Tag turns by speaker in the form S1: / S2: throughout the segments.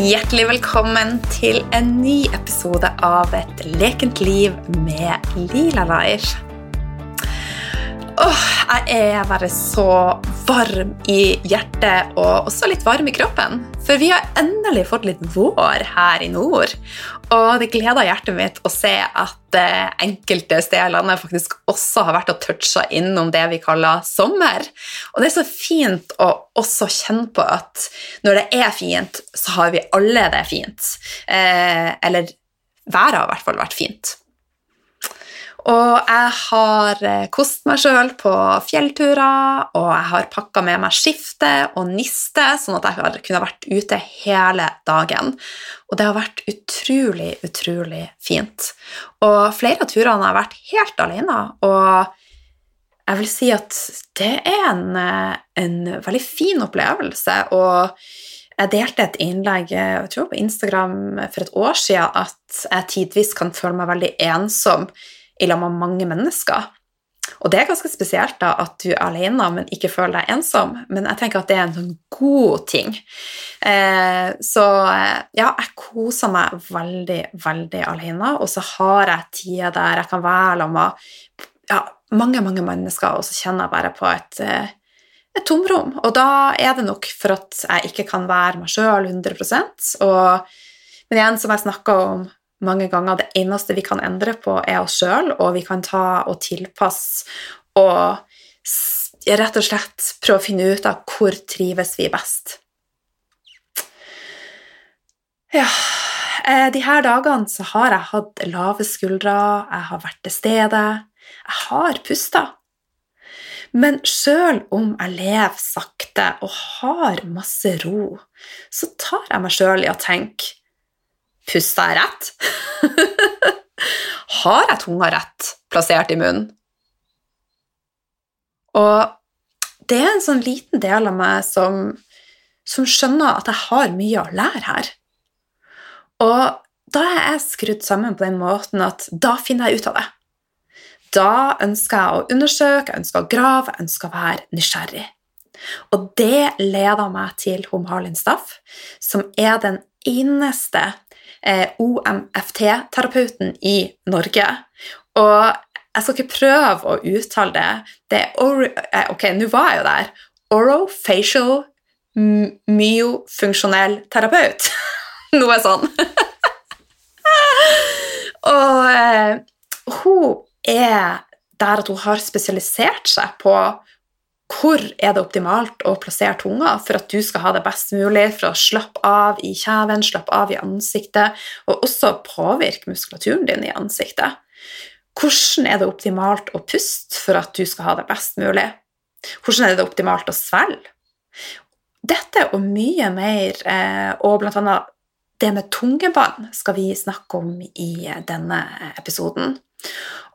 S1: Hjertelig velkommen til en ny episode av Et lekent liv med Lila Leir. Åh, jeg er bare så varm i hjertet og også litt varm i kroppen. For vi har endelig fått litt vår her i nord. Og det gleder hjertet mitt å se at eh, enkelte steder i landet faktisk også har vært og toucha innom det vi kaller sommer. Og det er så fint å også kjenne på at når det er fint, så har vi alle det fint. Eh, eller været har i hvert fall vært fint. Og jeg har eh, kost meg sjøl på fjellturer, og jeg har pakka med meg skifte og niste, sånn at jeg har kunnet vært ute hele dagen. Og det har vært utrolig, utrolig fint. Og flere av turene har vært helt alene, og jeg vil si at det er en, eh, en veldig fin opplevelse. og jeg delte et innlegg jeg tror på Instagram for et år siden at jeg tidvis kan føle meg veldig ensom i lag med mange mennesker. Og det er ganske spesielt da, at du er alene, men ikke føler deg ensom. Men jeg tenker at det er en sånn god ting. Eh, så ja, jeg koser meg veldig, veldig alene, og så har jeg tider der jeg kan være sammen med ja, mange, mange mennesker, og så kjenner jeg bare på et, eh, et tomrom. Og da er det nok for at jeg ikke kan være meg sjøl 100% og, Men igjen, som jeg snakka om mange ganger det eneste vi kan endre på, er oss sjøl, og vi kan ta og tilpasse og rett og slett prøve å finne ut av hvor trives vi best. Ja eh, De her dagene så har jeg hatt lave skuldre, jeg har vært til stede, jeg har pusta. Men sjøl om jeg lever sakte og har masse ro, så tar jeg meg sjøl i å tenke Pusta jeg rett? Har jeg tunga rett plassert i munnen? Og det er en sånn liten del av meg som, som skjønner at jeg har mye å lære her. Og da er jeg skrudd sammen på den måten at da finner jeg ut av det. Da ønsker jeg å undersøke, jeg ønsker å grave, jeg ønsker å være nysgjerrig. Og det leder meg til Malin Staff, som er den eneste eh, OMFT-terapeuten i Norge. Og jeg skal ikke prøve å uttale det. det er eh, ok, nå var jeg jo der. Orofacial myofunksjonell terapeut. Noe sånn. og eh, hun er der at hun har spesialisert seg på hvor er det optimalt å plassere tunga for at du skal ha det best mulig, for å slappe av i kjeven, slappe av i ansiktet, og også påvirke muskulaturen din i ansiktet? Hvordan er det optimalt å puste for at du skal ha det best mulig? Hvordan er det optimalt å svelge? Dette og mye mer, eh, og blant annet det med tungebånd, skal vi snakke om i denne episoden.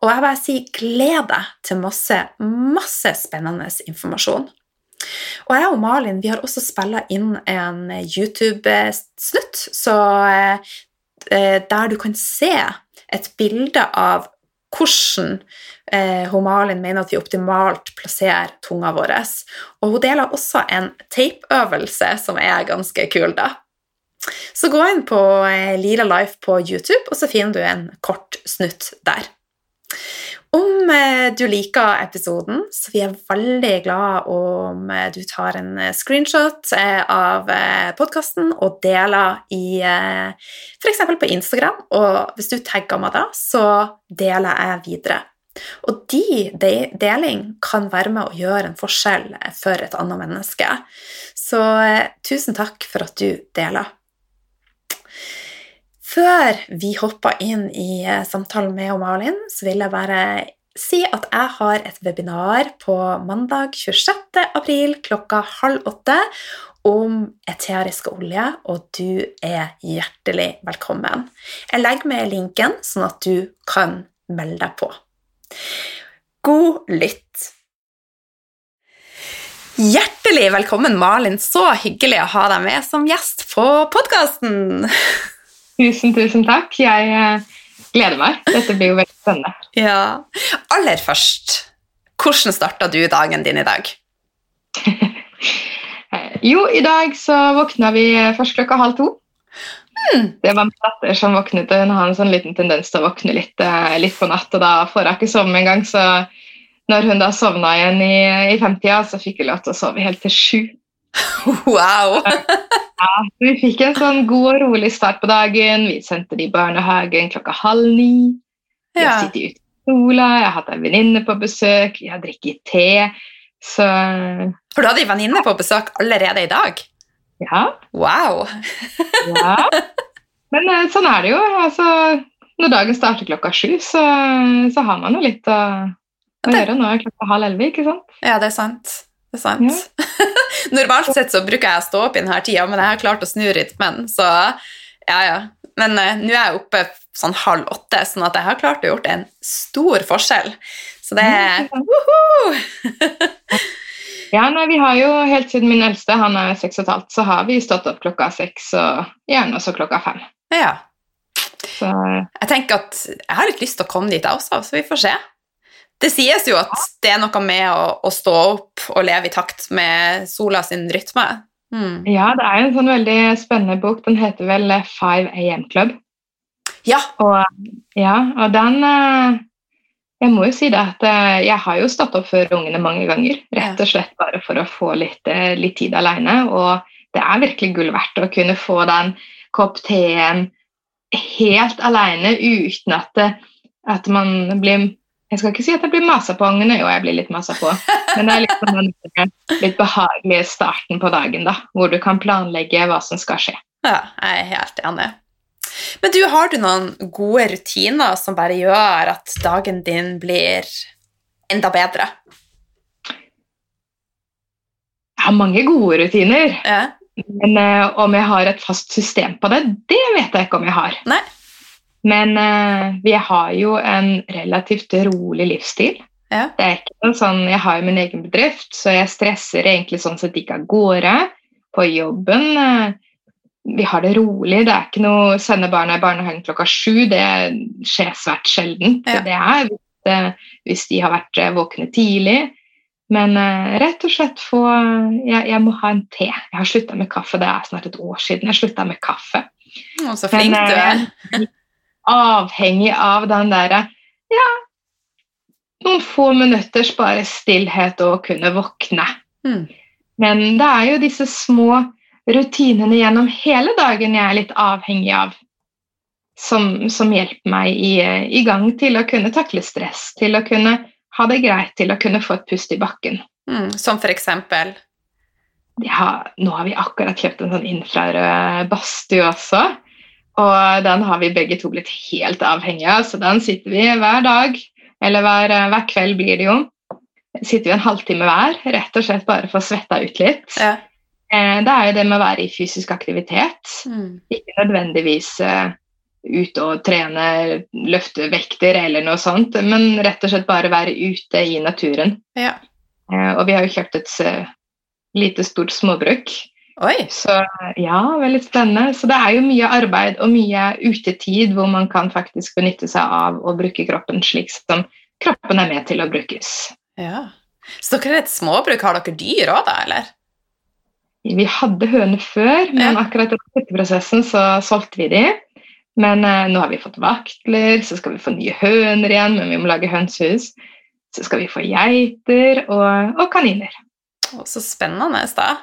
S1: Og jeg bare sier gled deg til masse, masse spennende informasjon. Og jeg og Malin vi har også spilla inn en YouTube-snutt, eh, der du kan se et bilde av hvordan eh, Malin mener at vi optimalt plasserer tunga vår. Og hun deler også en tapeøvelse som er ganske kul, da. Så gå inn på eh, Lila Life på YouTube, og så finner du en kort snutt der. Om eh, du liker episoden, så vi er veldig glad om eh, du tar en eh, screenshot av podkasten og deler i f.eks. på Instagram. Og hvis du tagger meg da, så deler jeg videre. Og de, de deling kan være med å gjøre en forskjell for et annet menneske. Så tusen takk for at du deler. Før vi hopper inn i eh, samtalen med Malin, så vil jeg bare si at jeg har et webinar på mandag 26. april klokka halv åtte om eteriske olje, og du er hjertelig velkommen. Jeg legger med linken, sånn at du kan melde deg på. God lytt! Hjertelig velkommen, Malin. Så hyggelig å ha deg med som gjest på podkasten.
S2: Tusen, tusen takk. Jeg eh, gleder meg. Dette blir jo veldig spennende.
S1: Ja. Aller først, hvordan starta du dagen din i dag?
S2: jo, i dag så våkna vi først klokka halv to. Det var min datter som våknet, hun har en sånn liten tendens til å våkne litt, eh, litt på natt, og da får hun ikke sove engang. Så når hun da sovna igjen i, i femtida, så fikk hun lov til å sove helt til sju.
S1: Wow!
S2: Ja, vi fikk en sånn god og rolig start på dagen. Vi sendte de i barnehagen klokka halv ni. Vi har
S1: Ja.
S2: sittet ute i sola, jeg har hatt ei venninne på besøk, jeg har drikket te. Så
S1: For du hadde ei venninne på besøk allerede i dag?
S2: ja.
S1: Wow!
S2: ja. Men eh, sånn er det jo. Altså, når dagen starter klokka sju, så, så har man jo litt å, å
S1: Det-
S2: gjøre. Nå er klokka halv elleve, ikke sant?
S1: Ja, det er sant. Det er sant. Normalt sett så bruker jeg å stå opp i denne tida, men jeg har klart å snu rytmen, så ja, ja. Men eh, nå er jeg oppe sånn halv åtte, sånn at jeg har klart å gjort en stor forskjell. Så det er
S2: Ja, nei, vi har jo helt siden min eldste, han er seks og et halvt, så har vi stått opp klokka seks og gjerne også klokka fem.
S1: Ja.
S2: Så
S1: Jeg tenker at jeg har litt lyst til å komme dit, jeg også, så vi får se. Det sies jo at det er noe med å, å stå opp og leve i takt med sola sin rytme. Mm.
S2: ja, det er en sånn veldig spennende bok. Den heter vel 5 AM Club.
S1: Ja.
S2: Og, ja, og den eh, Jeg må jo si det at eh, jeg har jo stått opp før ungene mange ganger. Rett og slett bare for å få litt, eh, litt tid alene. Og det er virkelig gull verdt å kunne få den kopp teen helt alene uten at, at man blir Jeg skal ikke si at jeg blir masa på ungene, jo, jeg blir litt masa på. Men det er liksom den litt behagelige starten på dagen, da, hvor du kan planlegge hva som skal skje.
S1: Ja, jeg er helt enig. Men du, har du noen gode rutiner som bare gjør at dagen din blir enda bedre?
S2: Jeg har mange gode rutiner.
S1: Ja.
S2: Men uh, om jeg har et fast system på det, det vet jeg ikke om jeg har.
S1: Nei.
S2: Men uh, vi har jo en relativt rolig livsstil.
S1: Ja.
S2: Det er ikke noe sånn, Jeg har jo min egen bedrift, så jeg stresser egentlig sånn sett ikke av gårde på jobben. Uh, Vi har det rolig. Det er ikke noe sende barna i barnehagen klokka sju. Det skjer svært sjelden.
S1: Ja.
S2: Det er hvis, uh, hvis de har vært eh, våkne tidlig. Men uh, rett og slett få jeg, jeg må ha en te. Jeg har slutta med kaffe. Det er snart et år siden jeg slutta med kaffe.
S1: Å, så flink
S2: Men,
S1: du er.
S2: avhengig av den derre Ja, noen få minutters bare stillhet og kunne våkne.
S1: Mm.
S2: Men det er jo disse små rutinene gjennom hele dagen jeg er litt avhengig av, som, som hjelper meg i, i gang til å kunne takle stress, til å kunne ha det greit, til å kunne få et pust i bakken.
S1: Mm. Som for eksempel
S2: Ja, nå har vi akkurat kjøpt en sånn infrarød badstue også. Og den har vi begge to blitt helt avhengige av, så den sitter vi hver dag, eller hver, hver kveld blir det jo. Sitter vi en halvtime hver, rett og slett bare for å svette ut litt.
S1: Ja.
S2: Eh, Det er jo det med å være i fysisk aktivitet.
S1: Mm.
S2: Ikke nødvendigvis eh, ut og trene, løfte vekter eller noe sånt, men rett og slett bare være ute i naturen.
S1: Ja.
S2: Eh, Og vi har jo kjøpt et eh, lite, stort småbruk.
S1: Oi.
S2: Så ja, veldig spennende. Så det er jo mye arbeid og mye utetid hvor man kan faktisk benytte seg av å bruke kroppen slik som kroppen er med til å brukes.
S1: Ja. Så dere er et småbruk. Har dere dyr òg, da, eller?
S2: Vi hadde høner før, men akkurat i flytteprosessen så solgte vi de. Men eh, nå har vi fått vaktler, så skal vi få nye høner igjen, men vi må lage hønsehus. Så skal vi få geiter og, og kaniner.
S1: Å, så spennende, da.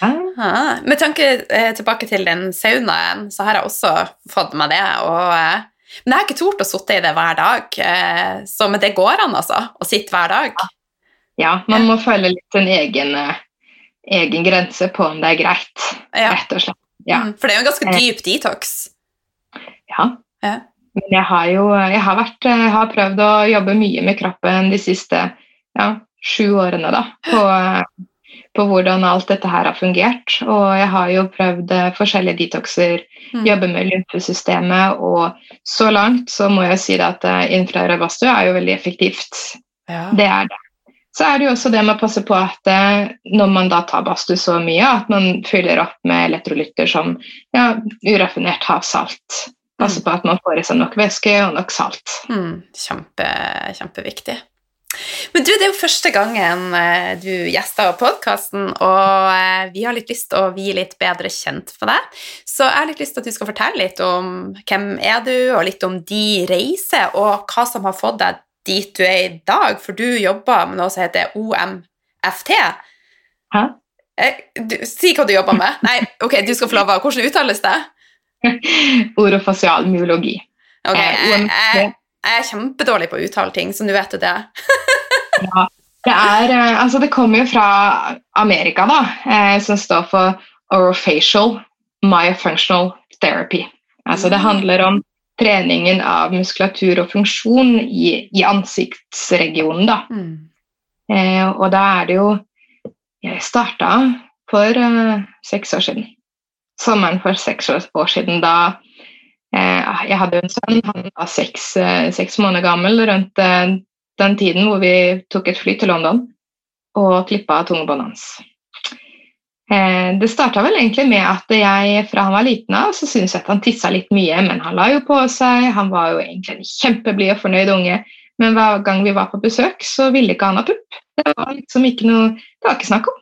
S2: Ja.
S1: Med tanke eh, tilbake til den saunaen, så har jeg også fått meg det. Og, eh, men jeg har ikke tort å sitte i det hver dag. Eh, så men det går an, altså. Å sitte hver dag.
S2: ja, man må følge litt sin egen, eh, egen grense på om det er greit,
S1: Ja.
S2: rett og slett. Ja.
S1: Mm, For det er jo en ganske dyp detox.
S2: Ja.
S1: Ja.
S2: Men jeg har jo jeg har, vært, jeg har prøvd å jobbe mye med kroppen de siste ja, sju årene da, på, på hvordan alt dette her har fungert. Og jeg har jo prøvd eh, forskjellige detoxer,
S1: Mm.
S2: jobbe med lymfesystemet, og så langt så må jeg si det at eh, infrarød badstue er jo veldig effektivt.
S1: Ja.
S2: Det er det. Så er det jo også det med å passe på at eh, når man da tar badstue så mye, at man fyller opp med elektrolytter som ja, uraffinert havsalt. Passe på at man får i seg nok væske og nok salt.
S1: Mm, kjempe, kjempeviktig. Men du, Det er jo første gangen eh, du gjester podkasten, og eh, vi har litt lyst til å bli litt bedre kjent for deg. Så jeg har litt lyst til at du skal fortelle litt om hvem er du, og litt om de reiser, og hva som har fått deg dit du er i dag. For du jobber med noe som heter OMFT.
S2: Hæ?
S1: Du, si hva du jobber med. Nei, ok, du skal få lov av Hvordan uttales det?
S2: Orofasial myologi.
S1: Ok, jeg, jeg, jeg er kjempedårlig på å uttale ting, så nå vet du det.
S2: ja, det, er, eh, altså det kommer jo fra Amerika, da, eh, som står for Orofacial Myofunctional Therapy. Altså det mm. handler om treningen av muskulatur og funksjon i, i ansiktsregionen, da. Mm. Eh, og da er det jo Jeg starta for eh, seks år siden. Sommeren for seks år siden. Da jeg hadde en sønn, han var seks, eh, seks måneder gammel rundt eh, den tiden hvor vi tok et fly til London og klippa tungebåndet hans. Det starta vel egentlig med at jeg fra han var liten av, så syntes jeg at han tissa litt mye, men han la jo på seg. Han var jo egentlig en kjempeblid og fornøyd unge, men hver gang vi var på besøk, så ville ikke han ha pupp. Det var liksom ikke noe Det var ikke snakk om.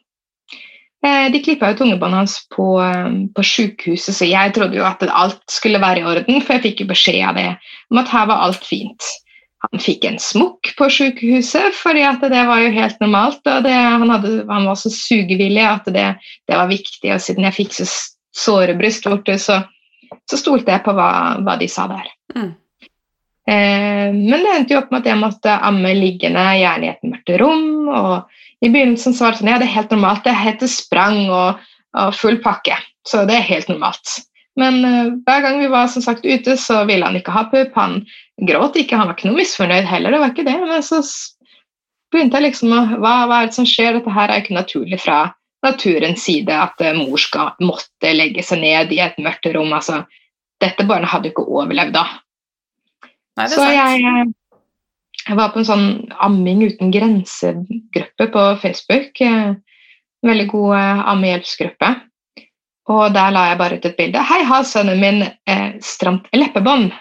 S2: Eh, de klippa jo tungebåndet hans på, eh, på sykehuset, så jeg trodde jo at alt skulle være i orden, for jeg fikk jo beskjed av det om at her var alt fint. Han fikk en smokk på sykehuset, fordi at det var jo helt normalt. og det, han, hadde, han, var så sugevillig at det, det, var viktig. Og siden jeg fikk så såre bryst, så, så stolte jeg på hva, hva de sa der. Mm. Eh, men det endte jo opp med at jeg måtte amme liggende, gjerne i et mørkt rom. og i begynnelsen så var det sånn ja, det er helt normalt. Det heter sprang og, og full pakke, så det er helt normalt. Men uh, hver gang vi var som sagt ute, så ville han ikke ha pupp. Han gråt ikke, han var ikke noe misfornøyd heller. det var ikke det, Men så begynte jeg liksom å hva, hva, er det som skjer? Dette her er ikke naturlig fra naturens side at uh, mor skal måtte legge seg ned i et mørkt rom. altså Dette barnet hadde jo ikke overlevd da. Nei, så jeg, eh, jeg var på en sånn Amming uten grenser-gruppe på Facebook. En veldig god eh, ammehjelpsgruppe. Og der la jeg bare ut et bilde. 'Hei, har sønnen min eh, stramt leppebånd?'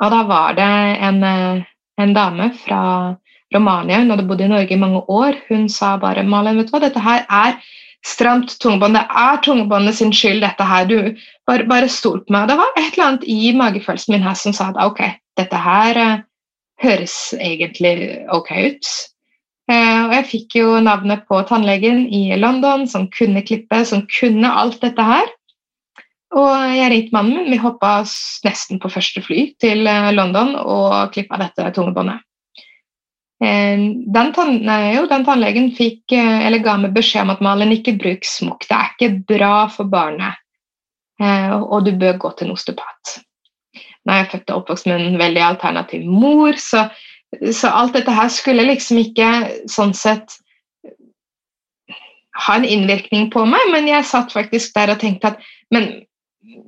S2: Og da var det en, eh, en, dame fra Romania, hun hadde bodd i Norge i mange år. Hun sa bare 'Malin, vet du hva, dette her er stramt tungebånd. Det er tungebåndet sin skyld, dette her. Du, bare, bare stol på meg.' Det var et eller annet i magefølelsen min her som sa at ok, dette her eh, høres egentlig ok ut. Eh, og jeg fikk jo navnet på tannlegen i London som kunne klippe, som kunne alt dette her. Og jeg ringte mannen min, vi hoppa nesten på første fly til eh, London og klippa dette tungebåndet. Eh, den, tann, jo, den tannlegen fikk, ga meg beskjed om at Malin ikke bruk smokk. Det er ikke bra for barnet, og du bør gå til en osteopat. Nå er jeg født og oppvokst med en veldig alternativ mor, så, så, alt dette her skulle liksom ikke sånn sett ha en innvirkning på meg, men jeg satt faktisk der og tenkte at men,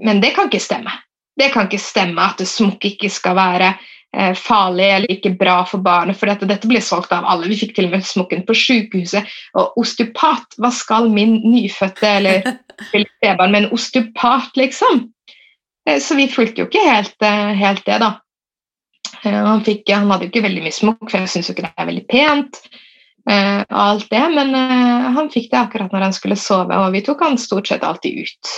S2: men det kan ikke stemme. Det kan ikke stemme at smokk ikke skal være eh, farlig eller ikke bra for barnet, for dette, dette ble solgt av alle. Vi fikk til og med smokken på sykehuset. Og osteopat, hva skal min nyfødte eller spedbarn med en osteopat, liksom? Eh, så vi fulgte jo ikke helt, eh, helt det, da. Eh, han, fikk, han, hadde jo ikke veldig mye smokk, for jeg syns jo ikke det er veldig pent. og alt det, Men han fikk det akkurat når han skulle sove, og vi tok han stort sett alltid ut.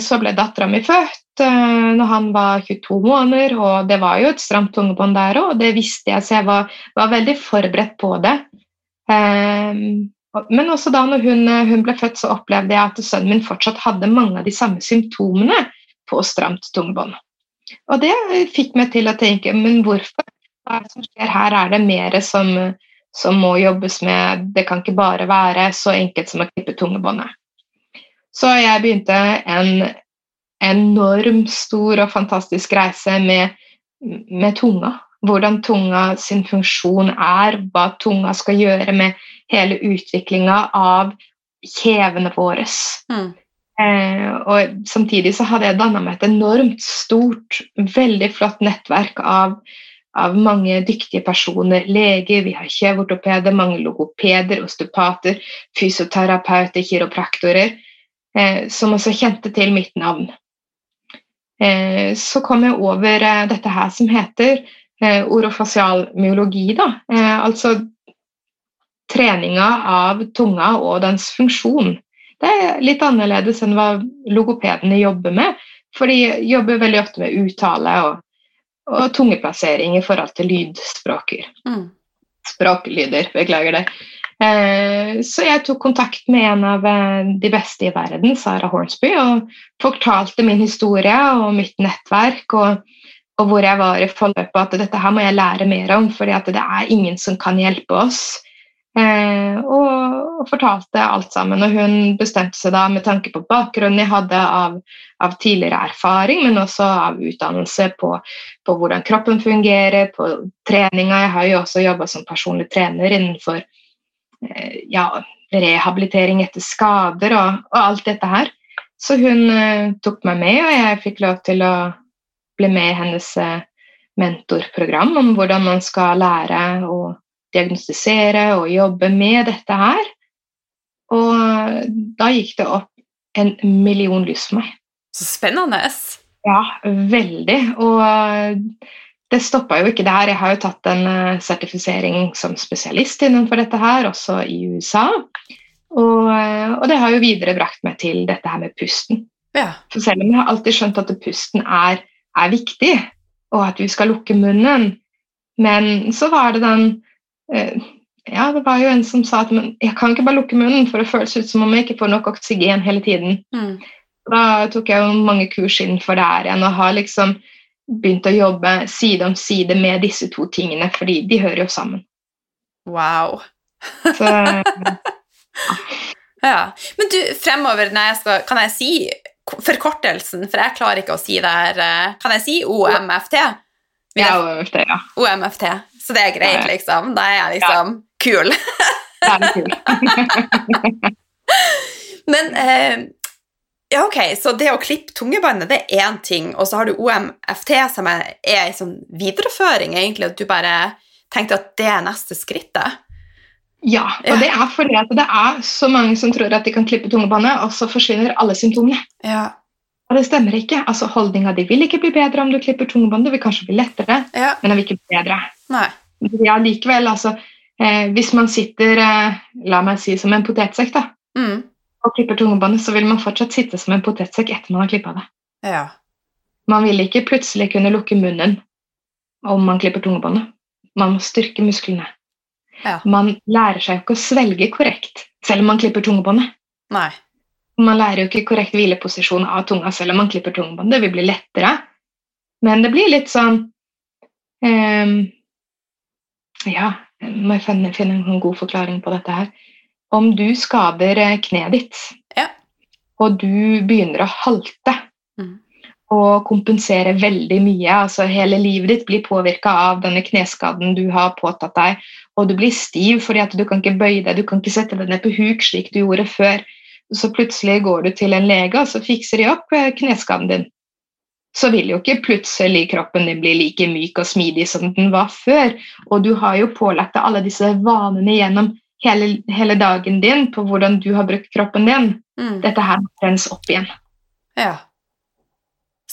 S2: så ble dattera mi født når han var 22 måneder, og det var jo et stramt tungebånd der òg, og det visste jeg, så jeg var, var veldig forberedt på det. Men også da når hun, eh, hun, ble født, så opplevde jeg at sønnen min fortsatt hadde mange av de samme symptomene på stramt tungebånd. Og det fikk meg til å tenke men hvorfor? Hva er det som skjer her? Er det mer som, som må jobbes med? Det kan ikke bare være så enkelt som å klippe tungebåndet. Så jeg begynte en enormt stor og fantastisk reise med, med tunga hvordan tunga sin funksjon er, hva tunga skal gjøre med hele utviklinga av kjevene våre. Mm. Eh, og samtidig så hadde jeg danna meg et enormt stort, veldig flott nettverk av, av mange dyktige personer. Leger, vi har kjeveortopeder, mange logopeder, osteopater, fysioterapeuter, kiropraktorer, eh, som også kjente til mitt navn. Eh, så kom jeg over eh, dette her som heter orofasial myologi, da. Eh, altså treninga av tunga og dens funksjon. Det er litt annerledes enn hva logopedene jobber med, for de jobber veldig ofte med uttale og, og tungeplassering i forhold til lydspråker. Mm. Språklyder, beklager det. Eh, så jeg tok kontakt med en av eh, de beste i verden, Sara Hornsby, og fortalte min historie og mitt nettverk. og, og hvor jeg var i forløpet, at dette her må jeg lære mer om, for det er ingen som kan hjelpe oss. Eh, og, og, fortalte alt sammen. Og hun bestemte seg da med tanke på bakgrunnen jeg hadde av, av tidligere erfaring, men også av utdannelse på, på, hvordan kroppen fungerer, på treninga. Jeg har jo også jobba som personlig trener innenfor eh, ja, rehabilitering etter skader og, og, alt dette her. Så hun eh, tok meg med, og jeg fikk lov til å bli med i hennes eh, mentorprogram om hvordan man skal lære å diagnostisere og jobbe med dette her. Og da gikk det opp en million lys for meg.
S1: Så spennende.
S2: Ja, veldig. Og det stoppa jo ikke der. Jeg har jo tatt en eh, sertifisering som spesialist innenfor dette her, også i USA. Og, eh, og det har jo viderebrakt meg til dette her med pusten. Ja. For selv om jeg har alltid skjønt at pusten er, er viktig, og at vi skal lukke munnen, men så var det den Eh, ja, det var jo en som sa at men, jeg kan ikke bare lukke munnen, for det føles ut som om jeg ikke får nok oksygen hele tiden. Mm. Da tok jeg jo mange kurs innenfor det her igjen og har liksom begynt å jobbe side om side med disse to tingene, fordi de hører jo sammen.
S1: Wow. Så, ja. ja. Men du, fremover når jeg skal Kan jeg si forkortelsen, for jeg klarer ikke å si det her. Eh, kan jeg si OMFT?
S2: Ja, OMFT, ja.
S1: OMFT. Så det er greit, liksom. Da er jeg liksom kul.
S2: da er kul.
S1: Men eh, ja, ok, så det å klippe tungebåndet, det er én ting, og så har du OMFT, som er en sånn videreføring, egentlig, at du bare tenkte at det er neste skrittet?
S2: Ja, og det er fordi at det er så mange som tror at de kan klippe tungebåndet, og så forsvinner alle symptomene.
S1: Ja.
S2: Og det stemmer ikke. Altså, Holdninga di vil ikke bli bedre om du klipper tungebåndet, det vil kanskje bli lettere,
S1: ja.
S2: men det vil ikke bli bedre.
S1: Nei.
S2: Ja, likevel, altså eh, Hvis man sitter, eh, la meg si, som en potetsekk da, mm. og klipper tungebåndet, så vil man fortsatt sitte som en potetsekk etter man har klippa det.
S1: Ja.
S2: Man vil ikke plutselig kunne lukke munnen om man klipper tungebåndet. Man må styrke musklene.
S1: Ja.
S2: Man lærer seg jo ikke å svelge korrekt selv om man klipper tungebåndet.
S1: Nei.
S2: Man lærer jo ikke korrekt hvileposisjon av tunga selv om man klipper tungebåndet. Det vil bli lettere, men det blir litt sånn um, ja, må jeg finne, finne en god forklaring på dette her. Om du skader eh, kneet ditt,
S1: ja.
S2: og du begynner å halte mm. Og kompensere veldig mye, altså hele livet ditt blir påvirka av denne kneskaden du har påtatt deg, og du blir stiv fordi at du kan ikke bøye deg, du kan ikke sette deg ned på huk slik du gjorde før. Så plutselig går du til en lege, og så fikser de opp eh, kneskaden din så vil jo ikke plutselig kroppen din bli like myk og smidig som den var før. Og du har jo pålagt deg alle disse vanene gjennom hele, hele, dagen din på hvordan du har brukt kroppen din. Mm. Dette her må trennes opp igjen.
S1: Ja.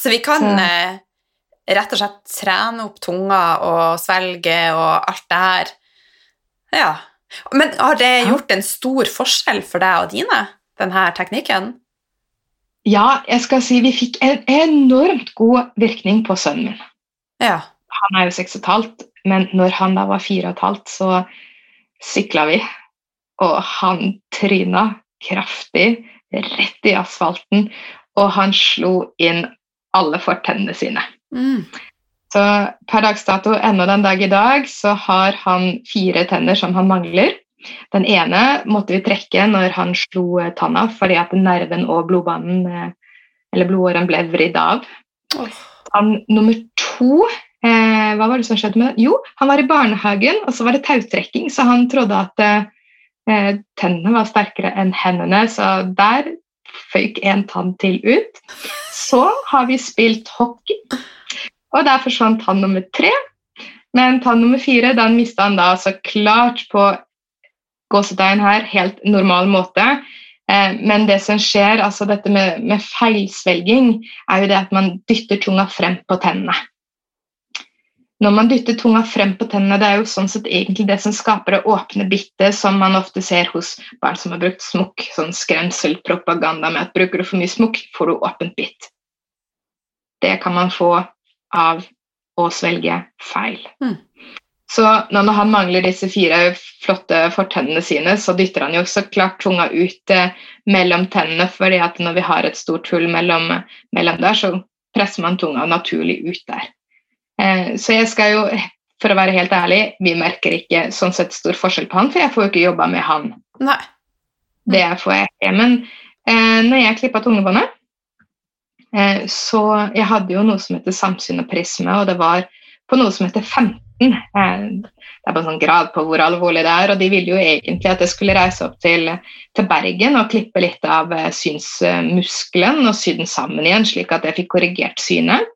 S1: Så vi kan eh, rett og slett trene opp tunga og svelge og alt det her. Ja. Men har det gjort en stor forskjell for deg og dine, denne teknikken?
S2: Ja, jeg skal si vi fikk en enormt god virkning på sønnen min.
S1: Ja.
S2: Han er jo seks og et halvt, men når han da var fire og et halvt, så sykla vi. Og han tryna kraftig rett i asfalten, og han slo inn alle får tennene sine.
S1: Mm.
S2: Så per dags dato, ennå den dag i dag, så har han fire tenner som han mangler. Den ene måtte vi trekke når han slo eh, tanna fordi at nerven og blodbanen eh, eller blodåren ble vridd av.
S1: Oh.
S2: Han, nummer to eh, Hva var det som skjedde med? Jo, han var i barnehagen, og så var det tautrekking, så han trodde at eh, tennene var sterkere enn hendene, så der føyk en tann til ut. Så har vi spilt hockey, og der forsvant tann nummer tre. Men tann nummer fire den mista han da så klart på gåsetegn her, helt normal måte. Eh, men det som skjer, altså dette med, med, feilsvelging, er jo det at man dytter tunga frem på tennene. Når man dytter tunga frem på tennene, det er jo sånn sett egentlig det som skaper det åpne bittet som man ofte ser hos barn som har brukt smokk. Sånn skremselpropaganda med at bruker du for mye smokk, får du åpent bitt. Det kan man få av å svelge feil.
S1: Mm.
S2: Så når han mangler disse fire flotte fortennene sine, så dytter han jo så klart tunga ut eh, mellom tennene, fordi at når vi har et stort hull mellom, mellom der, så presser man tunga naturlig ut der. Eh, så jeg skal jo, for å være helt ærlig, vi merker ikke sånn sett stor forskjell på han, for jeg får jo ikke jobba med han.
S1: Nei.
S2: Det får jeg ikke. Men eh, når jeg klippa tungebåndet, eh, så Jeg hadde jo noe som heter samsyn og prisme, og det var på noe som heter 15. Eh, det er bare sånn grad på hvor alvorlig det er, og de ville jo egentlig at jeg skulle reise opp til, til Bergen og klippe litt av eh, synsmuskelen og sy den sammen igjen, slik at jeg fikk korrigert synet.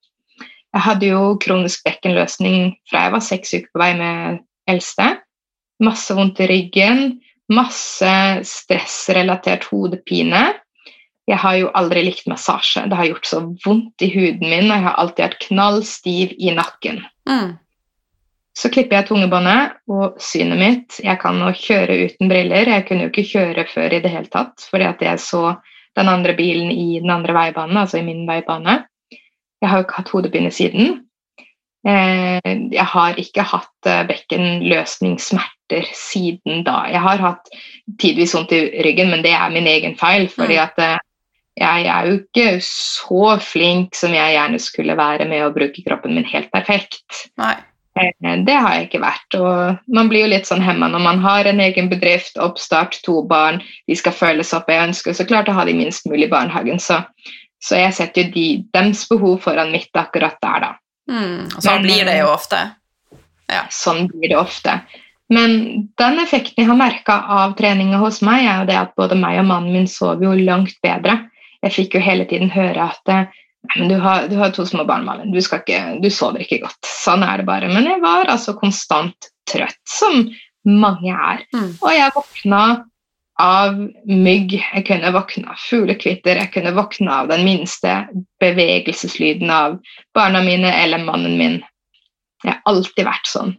S2: Jeg hadde jo kronisk bekkenløsning fra jeg var seks uker på vei med eldste. Masse vondt i ryggen, masse stressrelatert hodepine. Jeg har jo aldri likt massasje. Det har gjort så vondt i huden min, og jeg har alltid vært knallstiv i nakken.
S1: Mm.
S2: Så klipper jeg tungebåndet og synet mitt. Jeg kan nå kjøre uten briller. Jeg kunne jo ikke kjøre før i det hele tatt, fordi at jeg så den andre bilen i den andre veibanen, altså i min veibane. Jeg har jo ikke hatt hodepine siden. Eh, jeg har ikke hatt eh, bekkenløsningssmerter siden da. Jeg har hatt tidvis vondt i ryggen, men det er min egen feil. fordi at eh, jeg er jo ikke så flink som jeg gjerne skulle være med å bruke kroppen min helt perfekt.
S1: Nei.
S2: Det har jeg ikke vært. og Man blir jo litt sånn hemma når man har en egen bedrift, oppstart, to barn, de skal følges opp. Jeg ønsker så klart å ha de minst mulig i barnehagen. Så så jeg setter jo de, dems behov foran mitt akkurat der, da.
S1: Mm, og sånn Men, blir det jo ofte.
S2: Ja. Sånn blir det ofte. Men den effekten jeg har merka av treninga hos meg, er jo det at både meg og mannen min sover jo langt bedre. Jeg fikk jo hele tiden høre at men du har, du har to små barn, Malin. Du, ikke, du sover ikke godt. Sånn er det bare. Men jeg var altså konstant trøtt, som mange er. Mm. Og jeg våkna av mygg. Jeg kunne våkne av fuglekvitter, jeg kunne våkne av den minste bevegelseslyden av barna mine eller mannen min. Jeg har alltid vært sånn.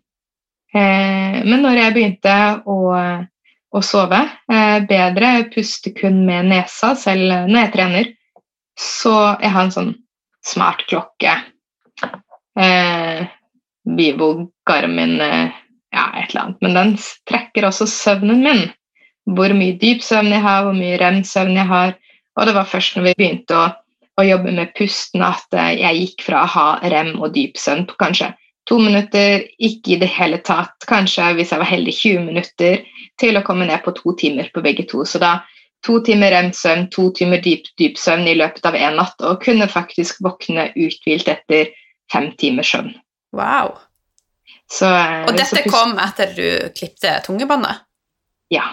S2: Eh, men når jeg begynte å, å sove eh, bedre, puste kun med nesa selv når jeg trener, så jeg har en sånn smart klokke. Eh, Vivo Garmin, ja, et eller annet. Men den trekker også søvnen min hvor mye dyp søvn jeg har, hvor mye rem-søvn jeg har. Og det var først når vi begynte å, å, jobbe med pusten at eh, jeg gikk fra å ha rem og dyp søvn på kanskje to minutter, ikke i det hele tatt, kanskje hvis jeg var heldig 20 minutter, til å komme ned på to timer på begge to. Så da to timer rem-søvn, to timer dyp, søvn i løpet av én natt, og kunne faktisk våkne uthvilt etter fem timers søvn.
S1: Wow.
S2: Så,
S1: eh, og dette kom etter du klipte tungebåndet?
S2: Ja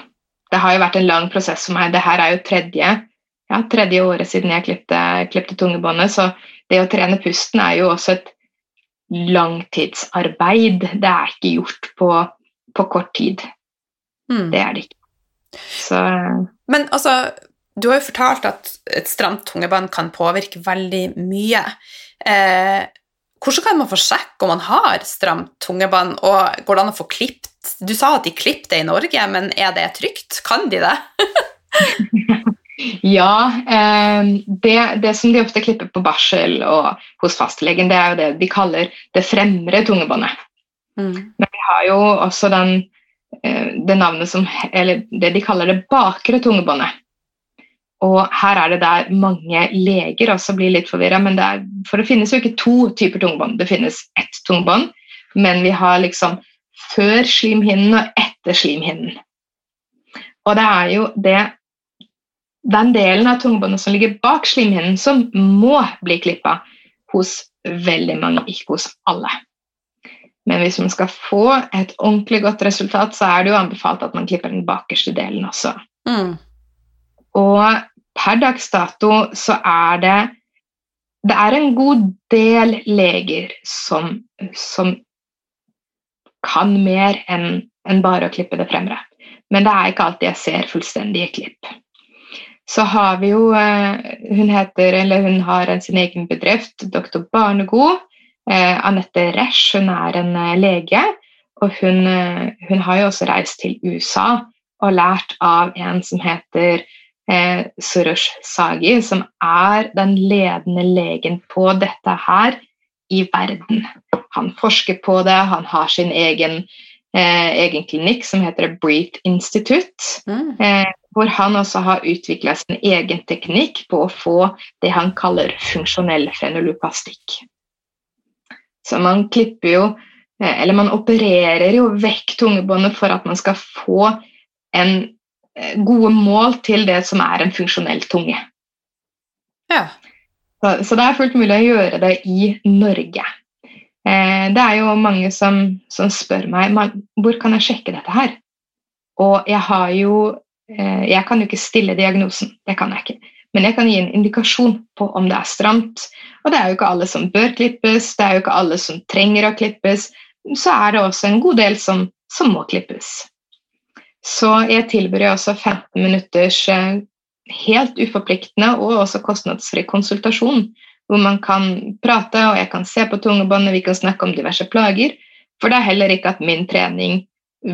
S2: det har jo vært en lang prosess for meg. Det her er jo tredje, ja, tredje året siden jeg klipte, klipte tungebåndet. Så det å trene pusten er jo også et langtidsarbeid. Det er ikke gjort på, på kort tid. Mm. Det er det ikke. Så
S1: Men altså, du har jo fortalt at et stramt tungebånd kan påvirke veldig mye. Eh, hvordan kan man få sjekke om man har stramt tungebånd, og går det an å få klippet du sa at de klippet det i Norge, men er det trygt? Kan de det?
S2: ja. Eh, det, det, som de ofte klipper på barsel og hos fastlegen, det er jo det de kaller det fremre tungebåndet. Mm. Men vi har jo også den, eh, det navnet som Eller det de kaller det bakre tungebåndet. Og her er det der mange leger også blir litt forvirra, for det finnes jo ikke to typer tungebånd. Det finnes ett tungebånd, men vi har liksom før slimhinnen og etter slimhinnen. Og det er jo det, den delen av tungebåndet som ligger bak slimhinnen, som må bli klippa hos veldig mange, ikke hos alle. Men hvis man skal få et ordentlig godt resultat, så er det jo anbefalt at man klipper den bakerste delen også. Mm. Og per dags dato så er det det er en god del leger som, som kan mer enn en bare å klippe det fremre. Men det er ikke alltid jeg ser fullstendige klipp. Så har vi jo eh, Hun heter, eller hun har sin egen bedrift, Dr. Barnegod. Eh, Anette Resch hun er en eh, lege, og hun, hun, har jo også reist til USA og lært av en som heter eh, Surush Sagi, som er den ledende legen på dette her i verden. Han forsker på det, han har sin egen, eh, egen klinikk som heter Breathe Institute. Mm. Eh, hvor han også har utvikla sin egen teknikk på å få det han kaller funksjonell frenoluplastikk. Så man klipper jo, eh, eller man opererer jo vekk tungebåndet for at man skal få en gode mål til det som er en funksjonell tunge.
S1: Ja.
S2: Så, så, det er fullt mulig å gjøre det i Norge. Eh, det er jo mange som, som spør meg hvor kan jeg sjekke dette her. Og jeg har jo eh, Jeg kan jo ikke stille diagnosen, det kan jeg ikke. Men jeg kan gi en indikasjon på om det er stramt. Og det er jo ikke alle som bør klippes, det er jo ikke alle som trenger å klippes. Så er det også en god del som, som må klippes. Så jeg tilbyr også 15 minutters eh, helt uforpliktende og også kostnadsfri konsultasjon, hvor man kan prate, og jeg kan se på tungebåndet, vi kan snakke om diverse plager. For det er heller ikke at min trening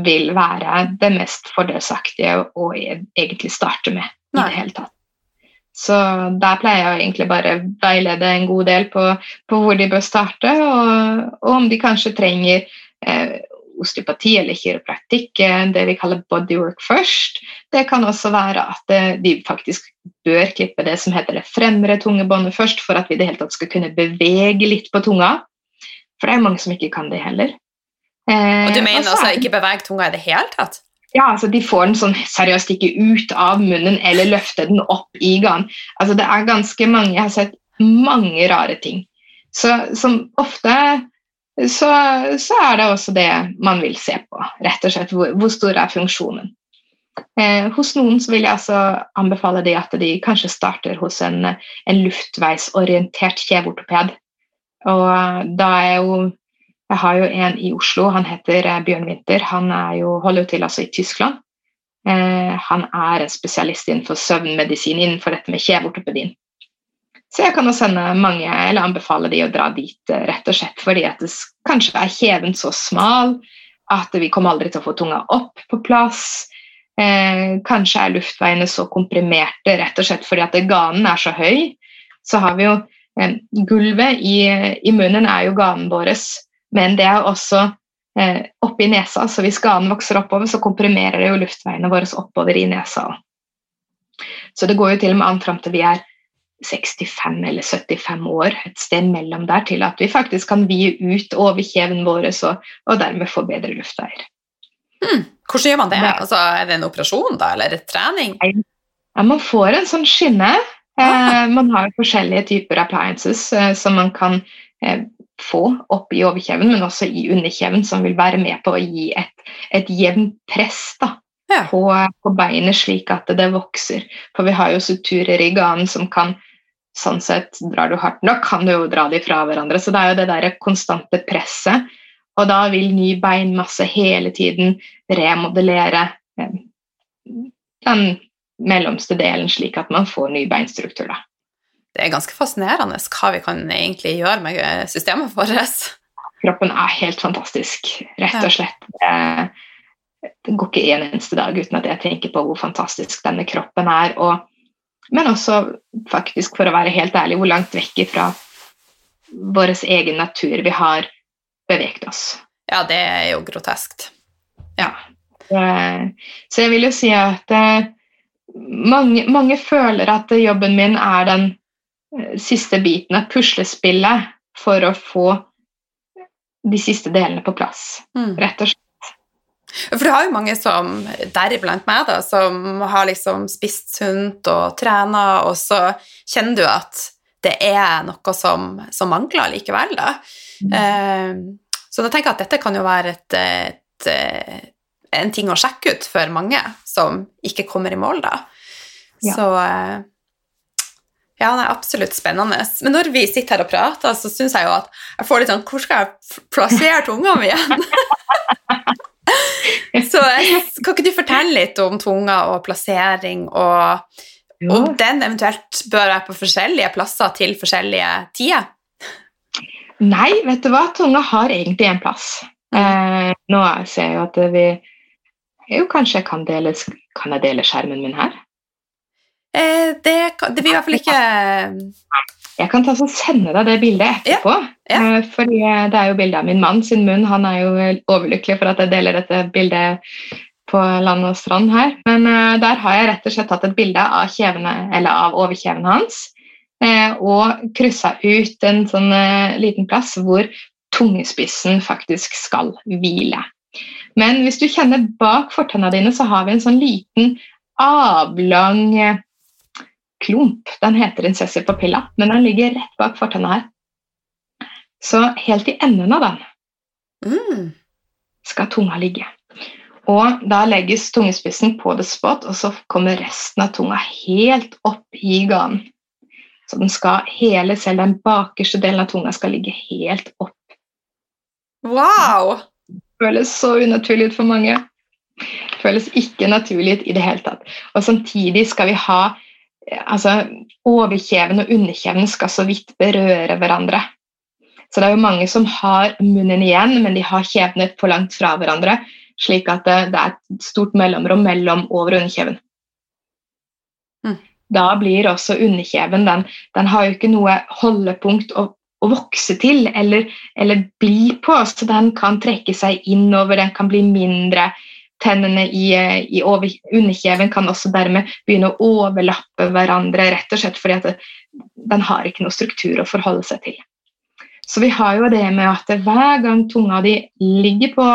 S2: vil være det mest fordelsaktige å egentlig starte med. i det hele tatt. Så der pleier jeg egentlig bare veilede en god del på, på hvor de bør starte, og, og om de kanskje trenger eh, osteopati eller kiropraktikk, eh, det vi kaller bodywork først. Det kan også være at vi de faktisk bør klippe det som heter det fremre tungebåndet først, for at vi i det hele tatt skal kunne bevege litt på tunga. For det er mange som ikke kan det heller.
S1: Eh, og du mener altså ikke bevege tunga i det hele tatt?
S2: Ja, altså De får den sånn seriøst ikke ut av munnen eller løfte den opp i gang. Altså Det er ganske mange Jeg har sett mange rare ting. Så som ofte så, så, er det også det man vil se på. Rett og slett hvor, hvor stor er funksjonen. Eh, hos noen vil jeg altså anbefale de at de kanskje starter hos en, en luftveisorientert kjeveortoped. Og da er jo Jeg har jo en i Oslo, han heter eh, Bjørn Winther. Han jo, holder jo til altså i Tyskland. Eh, han er en spesialist innenfor søvnmedisin innenfor dette med kjeveortopedien. Så jeg kan jo sende mange, eller anbefale de å dra dit eh, rett og slett fordi at det kanskje er kjeven så smal at vi kommer aldri til å få tunga opp på plass. Eh, kanskje er luftveiene så komprimerte rett og slett fordi at ganen er så høy. Så har vi jo eh, Gulvet i, i, munnen er jo ganen vår, men det er også eh, oppi nesa. Så hvis ganen vokser oppover, så komprimerer det jo luftveiene våre oppover i nesa. Så det går jo til og med an fram til vi er 65 eller 75 år, et sted mellom der, til at vi faktisk kan vie ut overkjeven vår og, og dermed få bedre luftveier.
S1: Hmm. Hvordan gjør man det? Altså, er det en operasjon da, eller trening?
S2: Ja, man får en sånn skinne. Eh, ah. man har forskjellige typer appliances eh, som man kan eh, få opp i overkjeven, men også i underkjeven, som vil være med på å gi et, et jevnt press da, ja. på, på, beinet, slik at det vokser. For vi har jo suturer i ganen som kan sånn sett drar du hardt nok, kan du jo dra de fra hverandre. Så det er jo det der konstante presset. Og da vil ny beinmasse hele tiden remodellere eh, den mellomste delen, slik at man får ny beinstruktur. Da.
S1: Det er ganske fascinerende hva vi kan egentlig gjøre med systemet vårt.
S2: Kroppen er helt fantastisk, rett og slett. Det går ikke en eneste dag uten at jeg tenker på hvor fantastisk denne kroppen er. og men også faktisk, for å være helt ærlig, hvor langt vekk fra vår egen natur vi har beveget oss.
S1: Ja, det er jo groteskt.
S2: Ja. Så jeg vil jo si at eh, mange, mange føler at jobben min er den eh, siste biten av puslespillet for å få de siste delene på plass, mm. rett og slett.
S1: For du har jo mange som, deriblant meg, da, som har liksom spist sunt og trena, og så kjenner du at det er noe som, som mangler likevel, da. Mm. Uh, så da tenker jeg at dette kan jo være et, et, et, en ting å sjekke ut for mange som ikke kommer i mål, da. Ja. Så uh, ja, det er absolutt spennende. Men når vi sitter her og prater, så syns jeg jo at jeg får litt sånn Hvor skal jeg plassere tunga mi igjen? Så kan ikke du fortelle litt om tunga og plassering, og om den eventuelt bør være på forskjellige plasser til forskjellige tider?
S2: Nei, vet du hva? Tunga har egentlig en plass. Eh, nå ser jeg jo at vi Jo, kanskje jeg kan dele, kan jeg dele skjermen min her?
S1: Eh, det, det vil i hvert fall ikke
S2: Jeg kan ta og sende deg det bildet etterpå.
S1: Ja, ja.
S2: For det er jo bilde av min mann sin munn. Han er jo overlykkelig for at jeg deler dette bildet på land og strand her. Men der har jeg rett og slett tatt et bilde av, kjevene, av overkjeven hans og kryssa ut en sånn liten plass hvor tungespissen faktisk skal hvile. Men hvis du kjenner bak fortennene dine, så har vi en sånn liten avlang klump. Den heter incessi papilla, men den ligger rett bak fortenna her. Så helt i enden av den
S1: mm.
S2: skal tunga ligge. Og da legges tungespissen på the spot, og så kommer resten av tunga helt opp i ganen. Så den skal, hele, selv den bakerste delen av tunga skal ligge helt opp.
S1: Wow!
S2: Det føles så unaturlig ut for mange. Det føles ikke naturlig ut i det hele tatt. Og samtidig skal vi ha altså, Overkjeven og underkjeven skal så vidt berøre hverandre. Så det er jo mange som har munnen igjen, men de har kjevene for langt fra hverandre slik at det, det er et stort mellomrom mellom over- og underkjeven.
S1: Mm.
S2: Da blir også underkjeven den, den har jo ikke noe holdepunkt å, å vokse til eller, eller, bli på, så den kan trekke seg innover, den kan bli mindre. Tennene i, i over, underkjeven kan også dermed begynne å overlappe hverandre, rett og slett fordi at det, den har ikke noe struktur å forholde seg til. Så vi har jo det med at hver gang tunga di ligger på,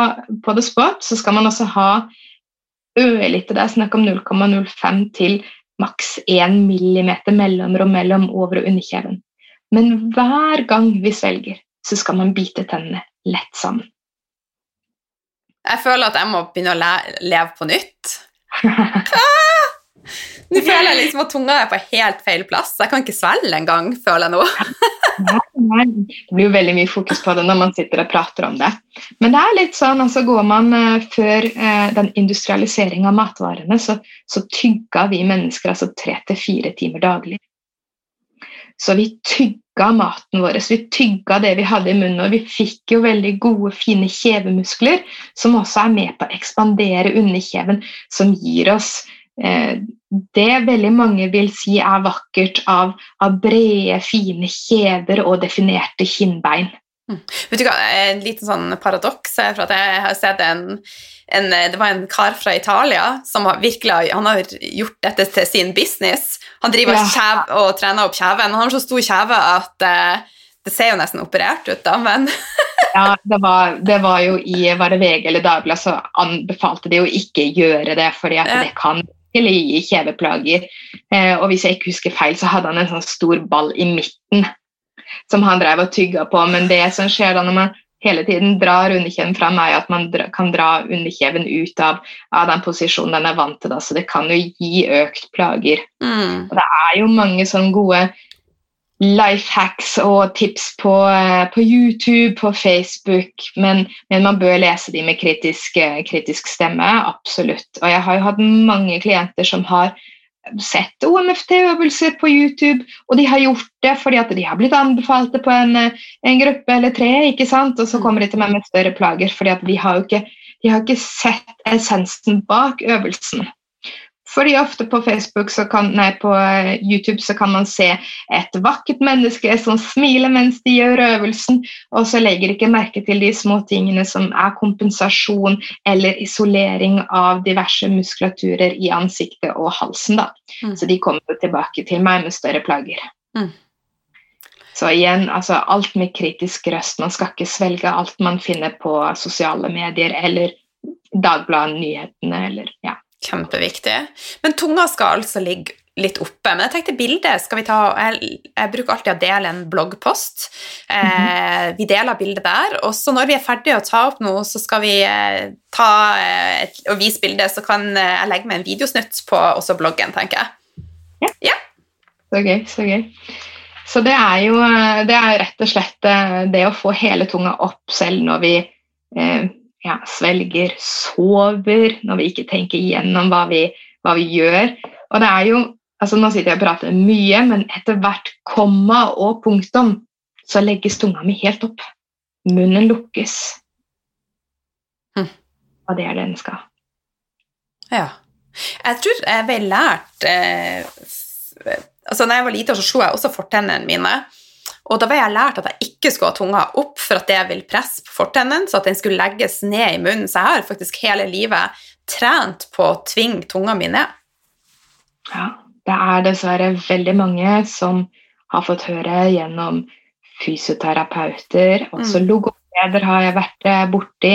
S2: på the spot, så skal man også ha ørlite, det er snakk om 0,05 til maks 1 millimeter mellomrom mellom over- og underkjeven. Men hver gang vi svelger, så skal man bite tennene lett sammen.
S1: Jeg føler at jeg må begynne å le leve på nytt. Ah! Nå føler jeg liksom at tunga er på helt feil plass. Jeg kan ikke svelge engang, føler jeg nå.
S2: nei, nei, Det blir jo veldig mye fokus på det når man sitter og prater om det. Men det er litt sånn, altså går man uh, før uh, den industrialiseringa av matvarene, så, så tygga vi mennesker altså tre til fire timer daglig. Så vi tygga maten vår, vi tygga det vi hadde i munnen, og vi fikk jo veldig gode, fine kjevemuskler som også er med på å ekspandere underkjeven, som gir oss Eh, det veldig mange vil si er vakkert av, av brede, fine kjever og definerte kinnbein.
S1: Mm. Vet du hva, En liten sånn paradoks er for at jeg har sett en, en, Det var en kar fra Italia som har virkelig han har gjort dette til sin business. Han driver ja. kjev, og trener opp kjeven. Han har så stor kjeve at uh, det ser jo nesten operert ut, da, men
S2: Ja, det var, det var, jo i var det VG eller Dagbladet så anbefalte de å ikke gjøre det, fordi at ja. det kan virkelig gi kjeveplager. Eh, og hvis jeg ikke husker feil, så hadde han en sånn stor ball i midten som han drev og tygga på. Men det som skjer da når man hele tiden drar underkjeven fram, er at man kan dra underkjeven ut av, av, den posisjonen den er vant til. Da, så det kan jo gi økt plager.
S1: Mm.
S2: Og det er jo mange sånne gode life hacks og tips på, eh, på YouTube, på Facebook, men, men, man bør lese de med kritisk, eh, kritisk, stemme. Absolutt. Og jeg har jo hatt mange klienter som har sett OMFT-øvelser på YouTube, og de har gjort det fordi at de har blitt anbefalt det på en, eh, en gruppe eller tre, ikke sant? og så kommer de til meg med større plager, fordi at de har jo ikke, de har ikke sett essensen bak øvelsen. Fordi ofte på Facebook kan, nei, på eh, YouTube så kan man se et vakkert menneske som smiler mens de gjør øvelsen, og så legger ikke merke til de små tingene som er kompensasjon eller isolering av diverse muskulaturer i ansiktet og halsen. Da. Mm. Så de kommer tilbake til meg med større plager.
S1: Mm.
S2: Så igjen, altså alt med kritisk røst. Man skal ikke svelge alt man finner på sosiale medier eller Dagbladet, nyhetene eller ja.
S1: Kjempeviktig. Men tunga skal altså ligge litt oppe. Men jeg tenkte bildet skal vi ta Jeg, jeg bruker alltid å dele en bloggpost. Eh, mm -hmm. Vi deler bildet der. Og så når vi er ferdige å ta opp noe, så skal vi eh, ta eh, og vise bildet, så kan eh, jeg legge med en videosnutt på også bloggen, tenker jeg.
S2: Ja.
S1: ja.
S2: Så gøy, så gøy. Så det er jo det er rett og slett eh, det å få hele tunga opp selv når vi eh, ja, svelger, sover, når vi ikke tenker igjennom hva vi, hva vi gjør. Og det er jo, altså Nå sitter jeg og prater mye, men etter hvert komma og punktum så legges tunga mi helt opp. Munnen lukkes.
S1: Hm.
S2: Og det er det den skal.
S1: Ja. Jeg tror jeg ble lært eh, altså når jeg var liten, så slo jeg også fortennene mine. Og da var jeg lært at jeg ikke skulle ha tunga opp for at det vil presse på fortennene, så at den skulle legges ned i munnen. Så jeg har faktisk hele livet trent på å tvinge tunga mi ned.
S2: Ja, det er dessverre veldig mange som har fått høre gjennom fysioterapeuter, også mm. logopeder har jeg vært eh, borti,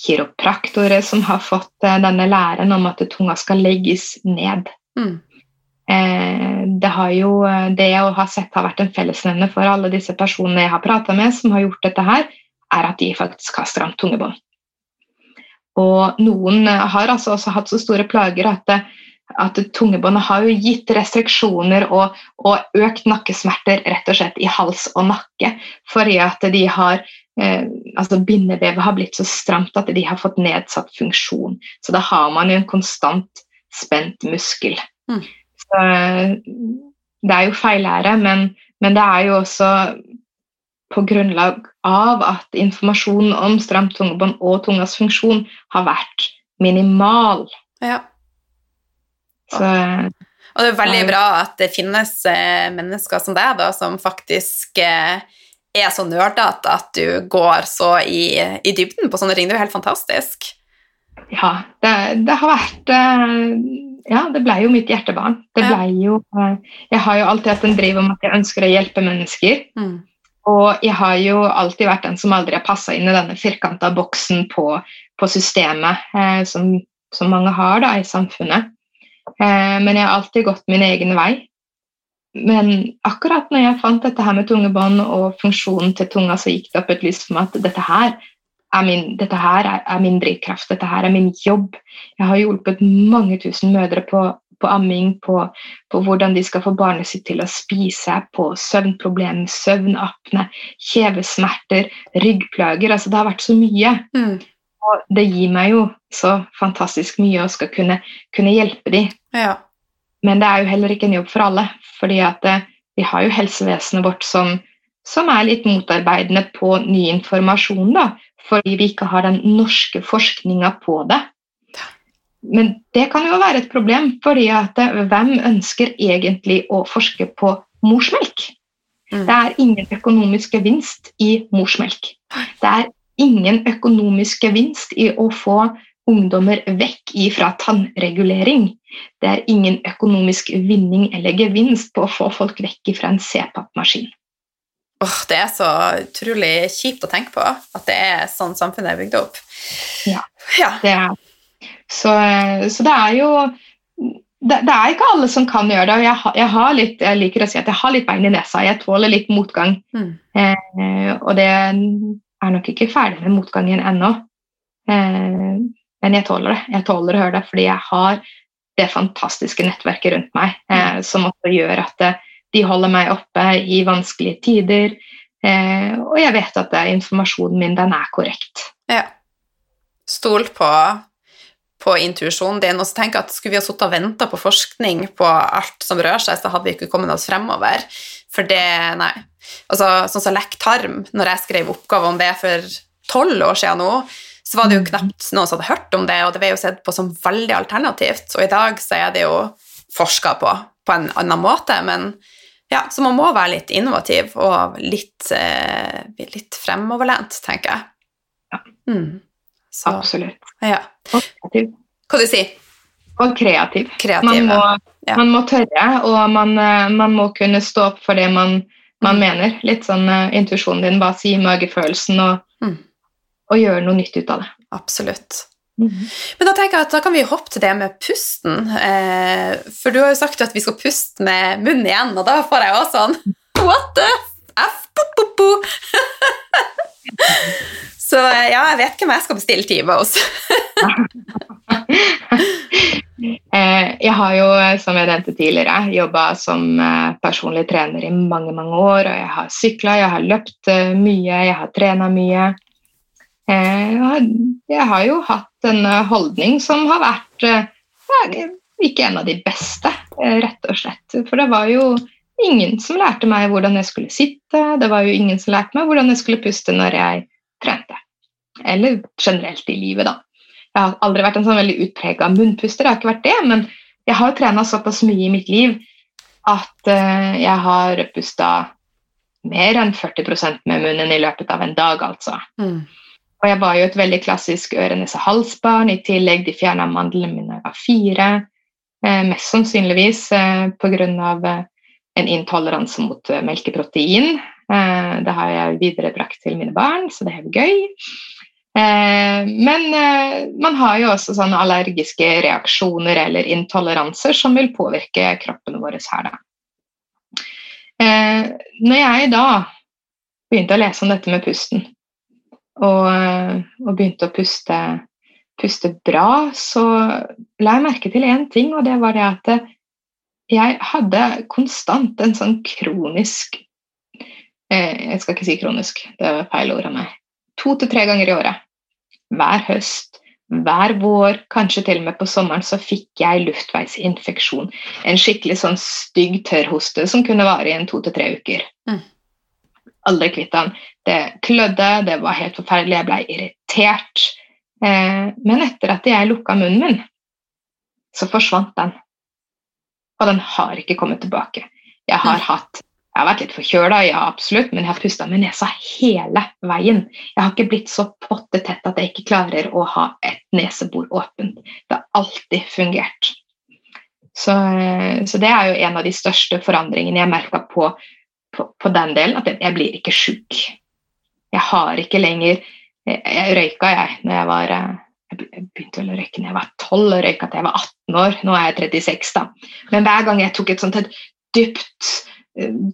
S2: kiropraktorer som har fått eh, denne læren om at tunga skal legges ned. Mm. Eh, det har jo det jeg har sett har vært en fellesnevner for alle disse personene jeg har prata med som har gjort dette her, er at de faktisk har stramt tungebånd. Og noen har altså også hatt så store plager at, at tungebåndet har jo gitt restriksjoner og, og, økt nakkesmerter rett og slett i hals og nakke fordi at de har eh, altså Bindevevet har blitt så stramt at de har fått nedsatt funksjon. Så da har man jo en konstant spent muskel. Mm. Så det er jo feillære, men, men det er jo også på grunnlag av at informasjonen om stramt tungebånd og tungas funksjon har vært minimal.
S1: Ja. Så, og det er veldig bra at det finnes eh, mennesker som deg, da, som faktisk eh, er så nerdete at du går så i, i, dybden på sånne ting. Det er jo helt fantastisk.
S2: Ja, det, det har vært eh, ja, det ble jo mitt hjertebarn. Det ble jo, eh, jeg har jo alltid hatt en driv om at jeg ønsker å hjelpe mennesker. Mm. Og jeg har jo alltid vært den som aldri har passa inn i denne firkanta boksen på, på systemet eh, som, som, mange har da, i samfunnet. Eh, men jeg har alltid gått min egen vei. Men akkurat når jeg fant dette her med tungebånd og funksjonen til tunga, så gikk det opp et lys for meg at dette her er min, dette her er, er, min drivkraft, dette her er min jobb. Jeg har hjulpet mange tusen mødre på, på amming, på, på, hvordan de skal få barnet sitt til å spise, på søvnproblemer, søvnapne, kjevesmerter, ryggplager. Altså, det har vært så mye. Mm. Og det gir meg jo så fantastisk mye å skal kunne, kunne hjelpe dem.
S1: Ja.
S2: Men det er jo heller ikke en jobb for alle, fordi at eh, vi har jo helsevesenet vårt som, som er litt motarbeidende på ny informasjon. da, fordi vi ikke har den norske forskninga på det. Men det kan jo være et problem, fordi at eh, hvem ønsker egentlig å forske på morsmelk? Mm. Det er ingen økonomisk gevinst i morsmelk. Det er ingen økonomisk gevinst i å få ungdommer vekk fra tannregulering. Det er ingen økonomisk vinning eller gevinst på å få folk vekk fra en CPAP-maskin.
S1: Oh, det er så utrolig kjipt å tenke på at det er sånn samfunnet er bygd opp.
S2: Ja, ja. det er så, så, det er jo det, det, er ikke alle som kan gjøre det. og jeg, jeg, har litt, jeg liker å si at jeg har litt bein i nesa. Jeg tåler litt motgang. Mm. Eh, og det er nok ikke ferdig med motgangen ennå. Eh, men jeg tåler det. Jeg tåler å høre det fordi jeg har det fantastiske nettverket rundt meg eh, som også gjør at det, de holder meg oppe i vanskelige tider. Eh, og jeg vet at informasjonen min den er korrekt.
S1: Ja. Stol på, på intuisjonen din. Og så tenk at Skulle vi ha sittet og venta på forskning på alt som rører seg, så hadde vi ikke kommet oss fremover. For det Nei. Altså, sånn som lekk tarm, når jeg skrev oppgave om det for tolv år siden nå, så var det jo knapt noen som hadde hørt om det, og det ble jo sett på som veldig alternativt. Og i dag så er det jo forska på på en annen måte, men ja, så man må være litt innovativ og litt, eh, litt fremoverlent, tenker jeg.
S2: Ja. Mm. Så, Absolutt.
S1: Ja. Og kreativ. Hva du sier
S2: Og kreativ.
S1: kreativ
S2: man, må, ja. man, må, tørre, og man, eh, man, må kunne stå opp for det man, man mm. mener. Litt sånn uh, intuisjonen din, bare si magefølelsen, og, mm. og gjøre noe nytt ut av det.
S1: Absolutt. Mm. Men da tenker jeg at da kan vi hoppe til det med pusten. Eh, for du har jo sagt at vi skal puste med munnen igjen, og da får jeg også sånn What the f? Bo, bo, bo. Så ja, jeg vet hvem jeg skal bestille time hos.
S2: Eh, jeg har jo, som jeg nevnte tidligere, jobba som eh, personlig trener i mange mange år. og Jeg har sykla, jeg har løpt eh, mye, jeg har trena mye. Jeg har jo hatt en holdning som har vært ikke en av de beste, rett og slett. For det var jo ingen som lærte meg hvordan jeg skulle sitte. Det var jo ingen som lærte meg hvordan jeg skulle puste når jeg trente. Eller generelt i livet, da. Jeg har aldri vært en sånn veldig utprega munnpuster, jeg har ikke vært det, men jeg har trena såpass mye i mitt liv at jeg har pusta mer enn 40% med munnen i løpet av en dag, altså. Mm. Og jeg var jo et veldig klassisk øre-nese-hals-barn. I tillegg de fjerna mandlene mine var fire. Eh, mest sannsynligvis eh, pga. Eh, en intoleranse mot eh, melkeprotein. Eh, det har jeg viderebrakt til mine barn, så det er gøy. Eh, men eh, man har jo også sånne allergiske reaksjoner eller intoleranser som vil påvirke kroppen vår her, da. når jeg da begynte å lese om dette med pusten, og, og begynte å puste, puste, bra, så la jeg merke til én ting, og det var det at jeg hadde konstant en sånn kronisk eh, Jeg skal ikke si kronisk, det var feil ord av meg. To til tre ganger i året. Hver høst, hver vår, kanskje til og med på sommeren, så fikk jeg luftveisinfeksjon. En skikkelig sånn stygg tørrhoste som kunne vare i en to til tre uker. Mm aldri kvitt den. Det klødde, det var helt forferdelig, jeg ble irritert. Eh, men etter at jeg lukka munnen min, så forsvant den. Og den har ikke kommet tilbake. Jeg har hatt jeg har vært litt forkjøla, ja absolutt, men jeg har pusta med nesa hele veien. Jeg har ikke blitt så pottetett at jeg ikke klarer å ha et nesebor åpent. Det har alltid fungert. Så, så det er jo en av de største forandringene jeg merka på på, på, den delen at jeg blir ikke sjuk. Jeg har ikke lenger Jeg, jeg røyka jeg når jeg var eh, jeg begynte vel å røyke når jeg var 12 og røyka til jeg var 18 år. Nå er jeg 36, da. Men hver gang jeg tok et sånt et dypt uh,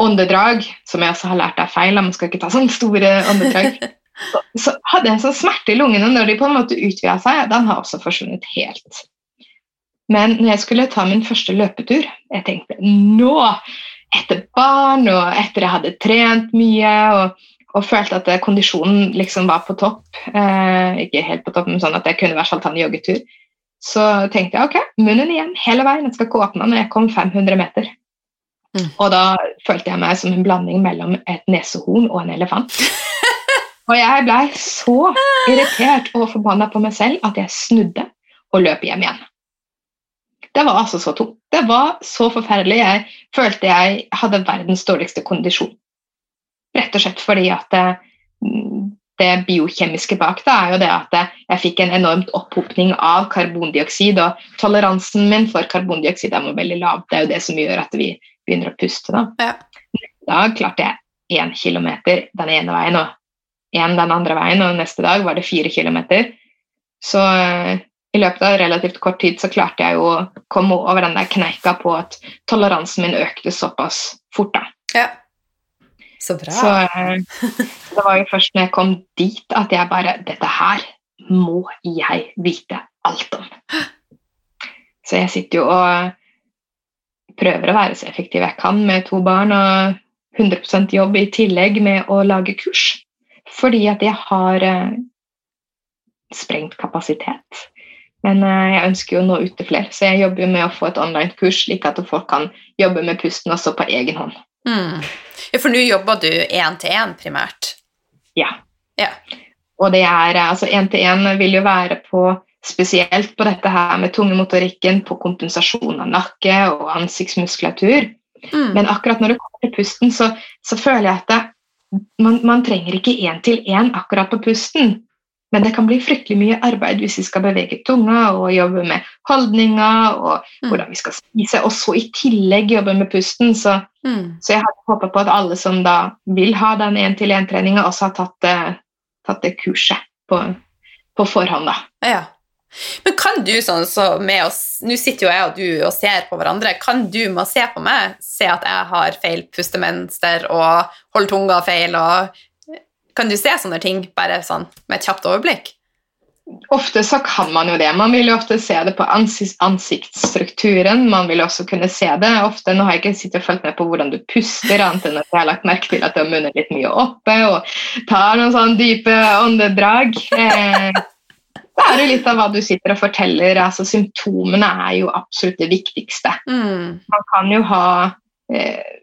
S2: åndedrag, som jeg også har lært er feil, man skal ikke ta sånne store åndedrag, så, så, hadde jeg en sånn smerte i lungene når de på en måte utvida seg. Den har også forsvunnet helt. Men når jeg skulle ta min første løpetur, jeg tenkte nå etter barn og etter jeg hadde trent mye og, og følte at kondisjonen liksom var på topp. Eh, ikke helt på topp, men sånn at jeg kunne i hvert fall ta en joggetur. Så tenkte jeg ok, munnen igjen hele veien. Jeg skal ikke åpne når jeg kom 500 meter. Mm. Og da følte jeg meg som en blanding mellom et nesehorn og en elefant. og jeg blei så irritert og forbanna på meg selv at jeg snudde og løp hjem igjen. Det var altså så tungt. Det var så forferdelig. Jeg følte jeg hadde verdens dårligste kondisjon. Rett og slett fordi at det, mm, det biokjemiske bak det er jo det at jeg fikk en enormt opphopning av karbondioksid, og toleransen min for karbondioksid er veldig lav. Det er jo det som gjør at vi begynner å puste. Da, ja. da klarte jeg én kilometer den ene veien og én den andre veien, og neste dag var det fire kilometer. Så i løpet av relativt kort tid så klarte jeg jo å komme over den der kneika på at toleransen min økte såpass fort. da.
S1: Ja. Så bra.
S2: Så eh, det var jo først når jeg kom dit at jeg bare Dette her må jeg vite alt om. Så jeg sitter jo og prøver å være så effektiv jeg kan med to barn og 100% jobb i tillegg med å lage kurs. Fordi at jeg har eh, sprengt kapasitet. Men eh, jeg ønsker jo å nå ut til flere, så jeg jobber med å få et online-kurs, slik at folk kan jobbe med pusten også på egen hånd.
S1: Mm. Ja, For nå jobber du én-til-én primært?
S2: Ja.
S1: ja.
S2: Og det er altså én-til-én vil jo være på spesielt på dette her med tungemotorikken, på kompensasjon av nakke og ansiktsmuskulatur. Mm. Men akkurat når det kommer til pusten, så, så føler jeg at det, man, man, trenger ikke én-til-én akkurat på pusten. Men det kan bli fryktelig mye arbeid hvis vi skal bevege tunga og jobbe med holdninger og mm. hvordan vi skal spise, og så i tillegg jobbe med pusten. Så, mm. så jeg hadde håpa på at alle som da vil ha den én-til-én-treninga, også har tatt tatt det kurset på, på forhånd. da.
S1: Ja. Men kan du sånn så med oss Nå sitter jo jeg og du og ser på hverandre. Kan du med å se på meg se at jeg har feil pustemønster og holder tunga feil og kan du se sånne ting bare sånn med et kjapt overblikk?
S2: Ofte så kan man jo det. Man vil jo ofte se det på ansiktsstrukturen. Man vil også kunne se det. Ofte, Nå har jeg ikke sittet og fulgt med på hvordan du puster, annet enn at jeg har lagt merke til at du har munnen litt mye oppe og tar noen sånn dype åndedrag. Eh, det er jo litt av hva du sitter og forteller. altså Symptomene er jo absolutt det viktigste. Mm. Man kan jo ha eh,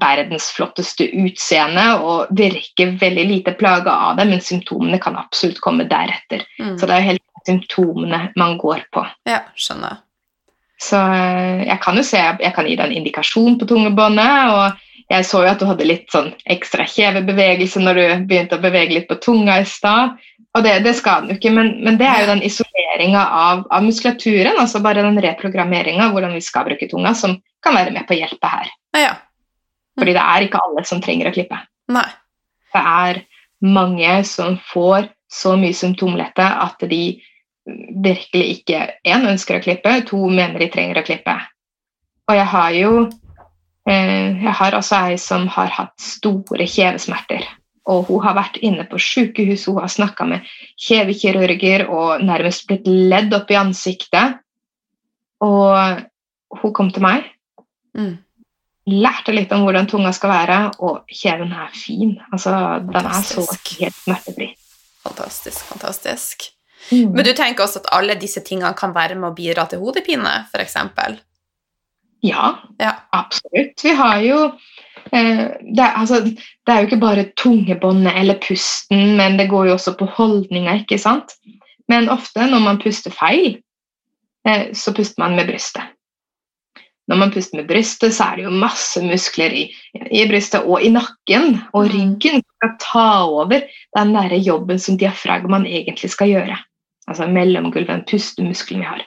S2: verdens flotteste utseende og virker veldig lite plaga av det, men symptomene kan absolutt komme deretter.
S1: Mm.
S2: Så det er jo helt symptomene man går på.
S1: Ja, skjønner.
S2: Så eh, jeg kan jo se, jeg kan gi deg en indikasjon på tungebåndet. og jeg så jo at du hadde litt sånn ekstra kjevebevegelse når du begynte å bevege litt på tunga i stad. Og det, det skal den jo ikke, men, men, det er jo den isoleringa av, av, muskulaturen, altså bare den reprogrammeringa av hvordan vi skal bruke tunga, som kan være med på å hjelpe her.
S1: Ja.
S2: Fordi det er ikke alle som trenger å klippe.
S1: Nei.
S2: Det er mange som får så mye symptomlette at de virkelig ikke én ønsker å klippe, to mener de trenger å klippe. Og jeg har jo eh, Jeg har også ei som har hatt store kjevesmerter. Og hun har vært inne på sykehus, hun har snakka med kjevekirurger og nærmest blitt ledd opp i ansiktet. Og hun kom til meg.
S1: Mm.
S2: Lærte litt om hvordan tunga skal være, og kjeven er fin. Altså, den er så helt smertefri.
S1: Fantastisk, fantastisk. Mm. Men du tenker også at alle disse tingene kan være med å bidra til hodepine, f.eks.?
S2: Ja,
S1: ja,
S2: absolutt. Vi har jo eh, det, altså, det, er jo ikke bare tungebåndet eller pusten, men det går jo også på holdninga, ikke sant? Men ofte når man puster feil, eh, så puster man med brystet. Når man puster med brystet, så er det jo masse muskler i, i brystet og i nakken. Og ryggen ryggen skal ta over den der jobben som diafragmaen egentlig skal gjøre. Altså mellomgulvet, pustemuskelen vi har.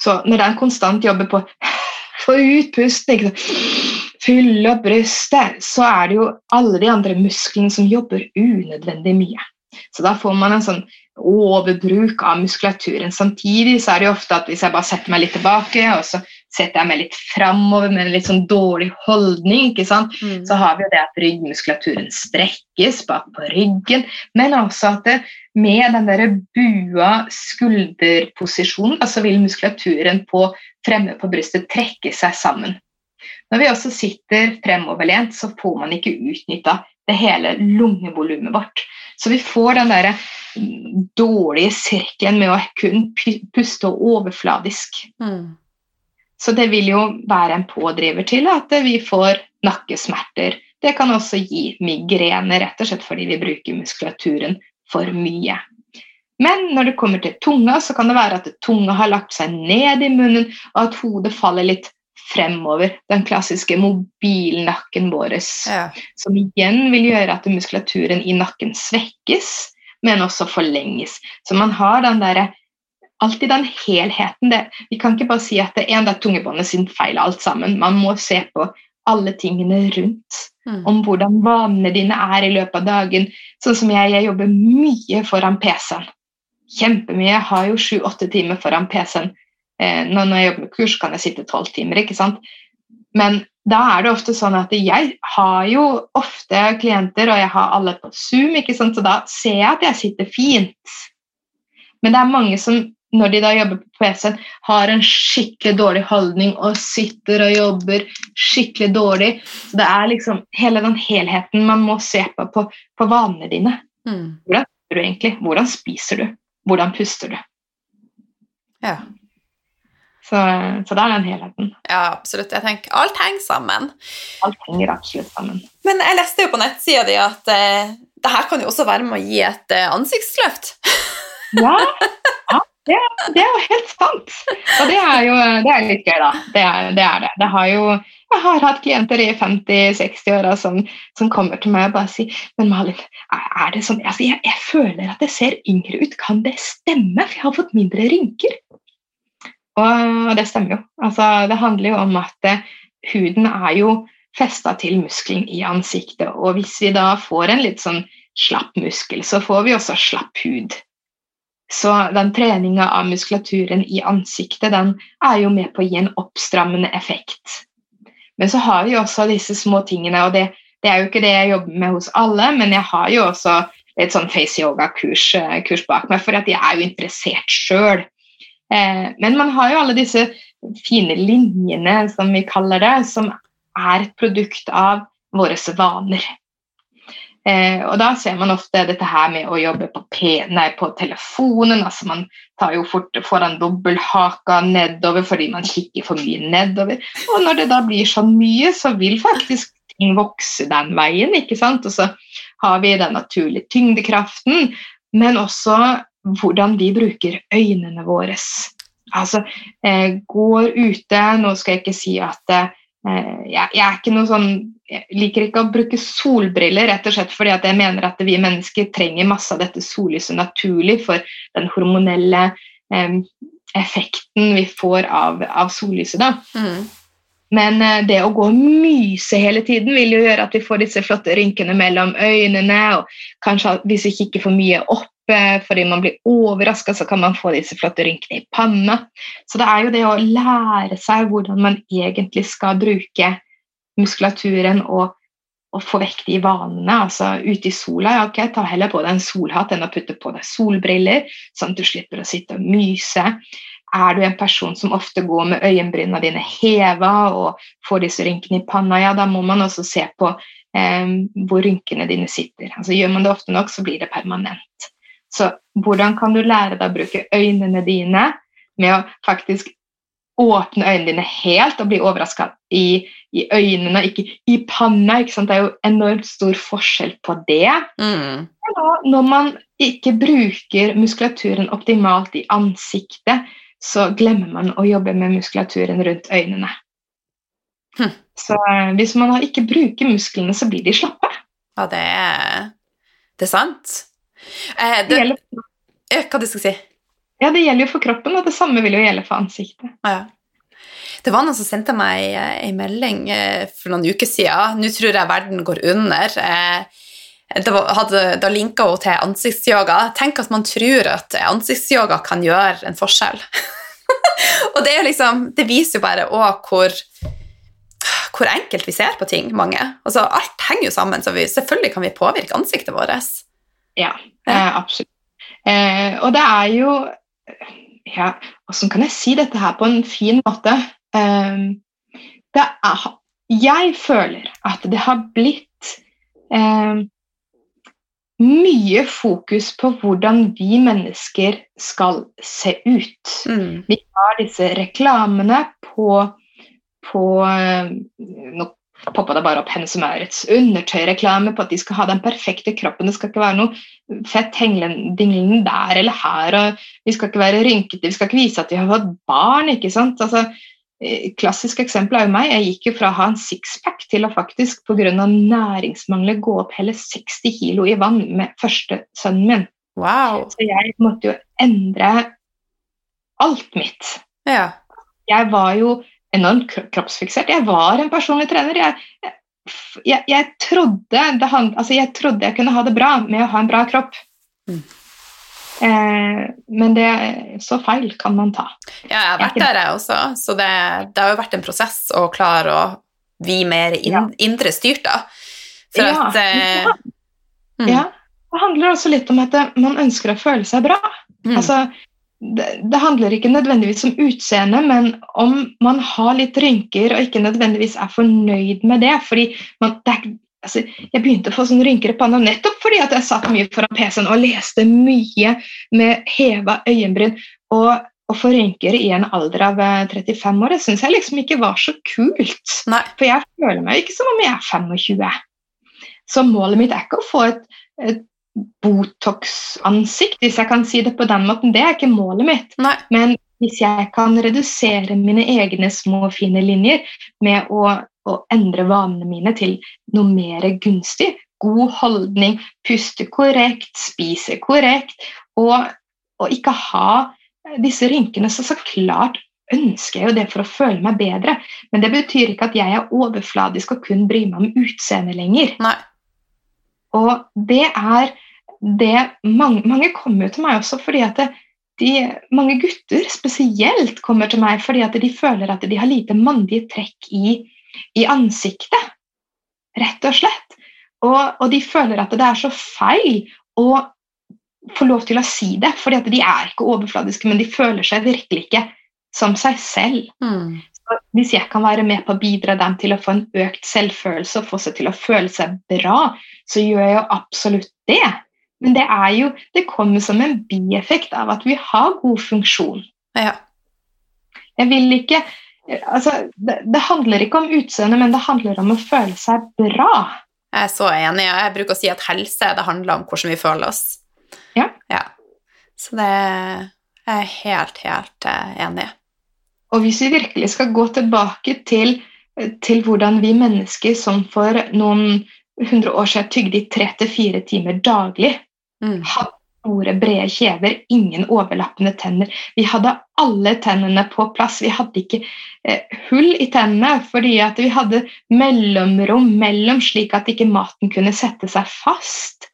S2: Så når den konstant jobber på få ut pusten, fylle opp brystet, så er det jo alle de andre musklene som jobber unødvendig mye. Så da får man en sånn overbruk av muskulaturen. Samtidig så er det jo ofte at hvis jeg bare setter meg litt tilbake, og så setter jeg meg litt framover med en litt sånn dårlig holdning, ikke sant? Mm. så har vi jo det at ryggmuskulaturen strekkes bak på ryggen, men også at det, med den der bua skulderposisjonen, altså vil muskulaturen på fremme på brystet trekke seg sammen. Når vi også sitter fremoverlent, så får man ikke utnytta det hele lungevolumet vårt. Så vi får den der dårlige sirkelen med å kun puste overfladisk.
S1: Mm.
S2: Så det vil jo være en pådriver til at vi får nakkesmerter. Det kan også gi migrene, rett og slett fordi vi bruker muskulaturen for mye. Men når det kommer til tunga, så kan det være at tunga har lagt seg ned i munnen, og at hodet faller litt fremover. Den klassiske mobilnakken vår.
S1: Ja.
S2: Som igjen vil gjøre at muskulaturen i nakken svekkes, men også forlenges. Så man har den derre alltid den helheten. Det, vi kan ikke bare si at det er det tungebåndet sin feil, alt sammen. Man må se på alle tingene rundt. Mm. Om hvordan vanene dine er i løpet av dagen. Sånn som jeg, jeg jobber mye foran PC-en. Kjempemye. Jeg har jo sju-åtte timer foran PC-en. Eh, når jeg jobber med kurs, kan jeg sitte tolv timer. ikke sant? Men da er det ofte sånn at jeg har jo ofte klienter, og jeg har alle på Zoom, ikke sant? så da ser jeg at jeg sitter fint. Men det er mange som når de da jobber på PC-en, har en skikkelig dårlig holdning og sitter og jobber skikkelig dårlig. Så det er liksom hele den helheten man må se på på, på vanene dine.
S1: Mm.
S2: Hvordan gjør du egentlig? Hvordan spiser du? Hvordan puster du?
S1: Ja.
S2: Så, så det er den helheten.
S1: Ja, absolutt. Jeg tenker Alt henger sammen.
S2: Alt henger absolutt sammen.
S1: Men jeg leste jo på nettsida di at eh, det her kan jo også være med å gi et eh, ansiktsløft.
S2: ja, ja, det, det, er jo helt sant. Og det er jo det er litt gøy, da. Det er det. Er det. det har jo, jeg har hatt klienter i 50-60-åra som, som, kommer til meg og bare sier Men Malin, er det sånn altså, jeg, jeg, føler at jeg ser yngre ut. Kan det stemme? For jeg har fått mindre rynker. Og det stemmer jo. Altså, det handler jo om at uh, huden er jo festa til muskelen i ansiktet. Og hvis vi da får en litt sånn slapp muskel, så får vi også slapp hud. Så den treninga av muskulaturen i ansiktet den er jo med på å gi en oppstrammende effekt. Men så har vi også disse små tingene, og det, det, er jo ikke det jeg jobber med hos alle, men jeg har jo også et sånn face yoga-kurs eh, bak meg, for at jeg er jo interessert sjøl. Eh, men man har jo alle disse fine linjene, som vi kaller det, som er et produkt av våre vaner. Eh, og da ser man ofte dette her med å jobbe på, nei, på telefonen. altså Man tar jo fort foran dobbelthaka nedover fordi man kikker for mye nedover. Og når det da blir så mye, så vil faktisk ting vokse den veien. ikke sant? Og så har vi den naturlige tyngdekraften, men også hvordan vi bruker øynene våre. Altså, eh, går ute Nå skal jeg ikke si at eh, jeg, jeg, er ikke noe sånn jeg liker ikke å bruke solbriller, rett og slett fordi jeg mener at vi mennesker trenger masse av dette sollyset naturlig for den hormonelle eh, effekten vi får av, av sollyset. Da. Mm. Men eh, det å gå og myse hele tiden vil jo gjøre at vi får disse flotte rynkene mellom øynene, og kanskje hvis vi kikker for mye opp fordi man blir overraska, så kan man få disse flotte rynkene i panna. Så det er jo det å lære seg hvordan man egentlig skal bruke muskulaturen og, og få vekk de vanene. altså Ute i sola, ja, ok, ta heller på deg en solhatt enn å putte på deg solbriller, sånn at du slipper å sitte og myse. Er du en person som ofte går med øyenbrynene dine heva og får disse rynkene i panna, ja, da må man også se på eh, hvor rynkene dine sitter. Altså Gjør man det ofte nok, så blir det permanent. Så hvordan kan du lære deg å bruke øynene dine med å faktisk åpne øynene dine helt og bli overraska i, i, øynene, ikke i panna. Ikke det er jo enormt stor forskjell på det. Mm. når man ikke bruker muskulaturen optimalt i ansiktet, så glemmer man å jobbe med muskulaturen rundt øynene. Hm. Så eh, hvis man ikke bruker musklene, så blir de slappe.
S1: Ja, det er, det er sant. Eh, det, det gjelder, hva du skal si?
S2: Ja, det gjelder jo for kroppen, og det samme vil jo gjelde for ansiktet.
S1: Ja. Det var noen som sendte meg ei melding eh, for noen uker siden. Nå tror jeg verden går under. Eh, det hadde, da linka hun til ansiktsyoga. Tenk at man tror at ansiktsyoga kan gjøre en forskjell. og det, liksom, det, viser jo bare òg hvor, hvor enkelt vi ser på ting, mange. Altså, alt henger jo sammen, så vi, selvfølgelig kan vi påvirke ansiktet vårt.
S2: Ja, eh, absolutt. Eh, og det er jo ja, Hvordan kan jeg si dette her på en fin måte? det er, jeg føler at det har blitt eh, mye fokus på hvordan vi mennesker skal se ut. Mm. Vi har disse reklamene på, på Nå poppa det bare opp henne som Hensemærets undertøyreklame på at de skal ha den perfekte kroppen. Det skal ikke være noe fett dinglende der eller her. og Vi skal ikke være rynkete, vi skal ikke vise at vi har fått barn. ikke sant? Altså, Eh, klassisk eksempel er jo meg. Jeg gikk jo fra å ha en sixpack til å faktisk pga. næringsmangel gå opp hele 60 kilo i vann med første sønnen min.
S1: Wow.
S2: Så jeg måtte jo endre alt mitt.
S1: Ja.
S2: Jeg var jo enormt kroppsfiksert. Jeg var en personlig trener. Jeg, jeg, jeg, trodde, hand, altså jeg, trodde jeg kunne ha det bra med å ha en bra kropp. Mm. Eh, men det, så feil kan man ta.
S1: Ja, jeg har vært der, jeg også. Så det, det, har jo vært en prosess å klare å bli mer in, ja. indre styrt, da.
S2: For ja. at eh, mm. Ja. Det handler også litt om at man ønsker å føle seg bra. Mm. Altså, det, handler ikke nødvendigvis om utseende, men om man har litt rynker og ikke nødvendigvis er fornøyd med det. fordi man, det er, altså, Jeg begynte å få sånn rynker i panna nettopp fordi at jeg satt mye foran PC-en og leste mye med heva øyenbryn. Og å få rynker i en alder av 35 eh, år det syns jeg liksom ikke var så kult.
S1: Nei.
S2: For jeg føler meg ikke som om jeg er 25. Så målet mitt er ikke å få et, et Botox-ansikt, hvis jeg kan si det på den måten. Det er ikke målet mitt.
S1: Nei.
S2: Men hvis jeg kan redusere mine egne små, fine linjer med å å endre vanene mine til noe mer gunstig. God holdning, puste korrekt, spise korrekt, og, og ikke ha disse rynkene. Så, så klart ønsker jeg jo det for å føle meg bedre, men det betyr ikke at jeg er overfladisk og kun bryr meg om utseendet lenger.
S1: Nei.
S2: Og det er det mange, mange kommer jo til meg også fordi at det, de, mange gutter spesielt kommer til meg fordi at de føler at de har lite mandige trekk i i ansiktet, rett og slett. Og, og, de føler at det er så feil å få lov til å si det, fordi at de er ikke overfladiske, men de føler seg virkelig ikke som seg selv.
S1: Mm.
S2: Hvis jeg kan være med på å bidra dem til å få en økt selvfølelse og få seg til å føle seg bra, så gjør jeg jo absolutt det. Men det er jo, det kommer som en bieffekt av at vi har god funksjon.
S1: Ja.
S2: Jeg vil ikke altså, det, det handler ikke om utseendet, men det handler om å føle seg bra.
S1: Jeg er så enig. og Jeg bruker å si at helse det handler om hvordan vi føler oss.
S2: Ja.
S1: Ja. Så det er jeg helt, helt eh, enig i.
S2: Og hvis vi virkelig skal gå tilbake til, til hvordan vi mennesker som for noen hundre år siden tygde i tre til fire timer daglig,
S1: Mm.
S2: hadde store, brede kjever, ingen overlappende tenner. Vi hadde alle tennene på plass. Vi hadde ikke eh, hull i tennene fordi vi hadde mellomrom mellom, slik at ikke maten kunne sette seg fast.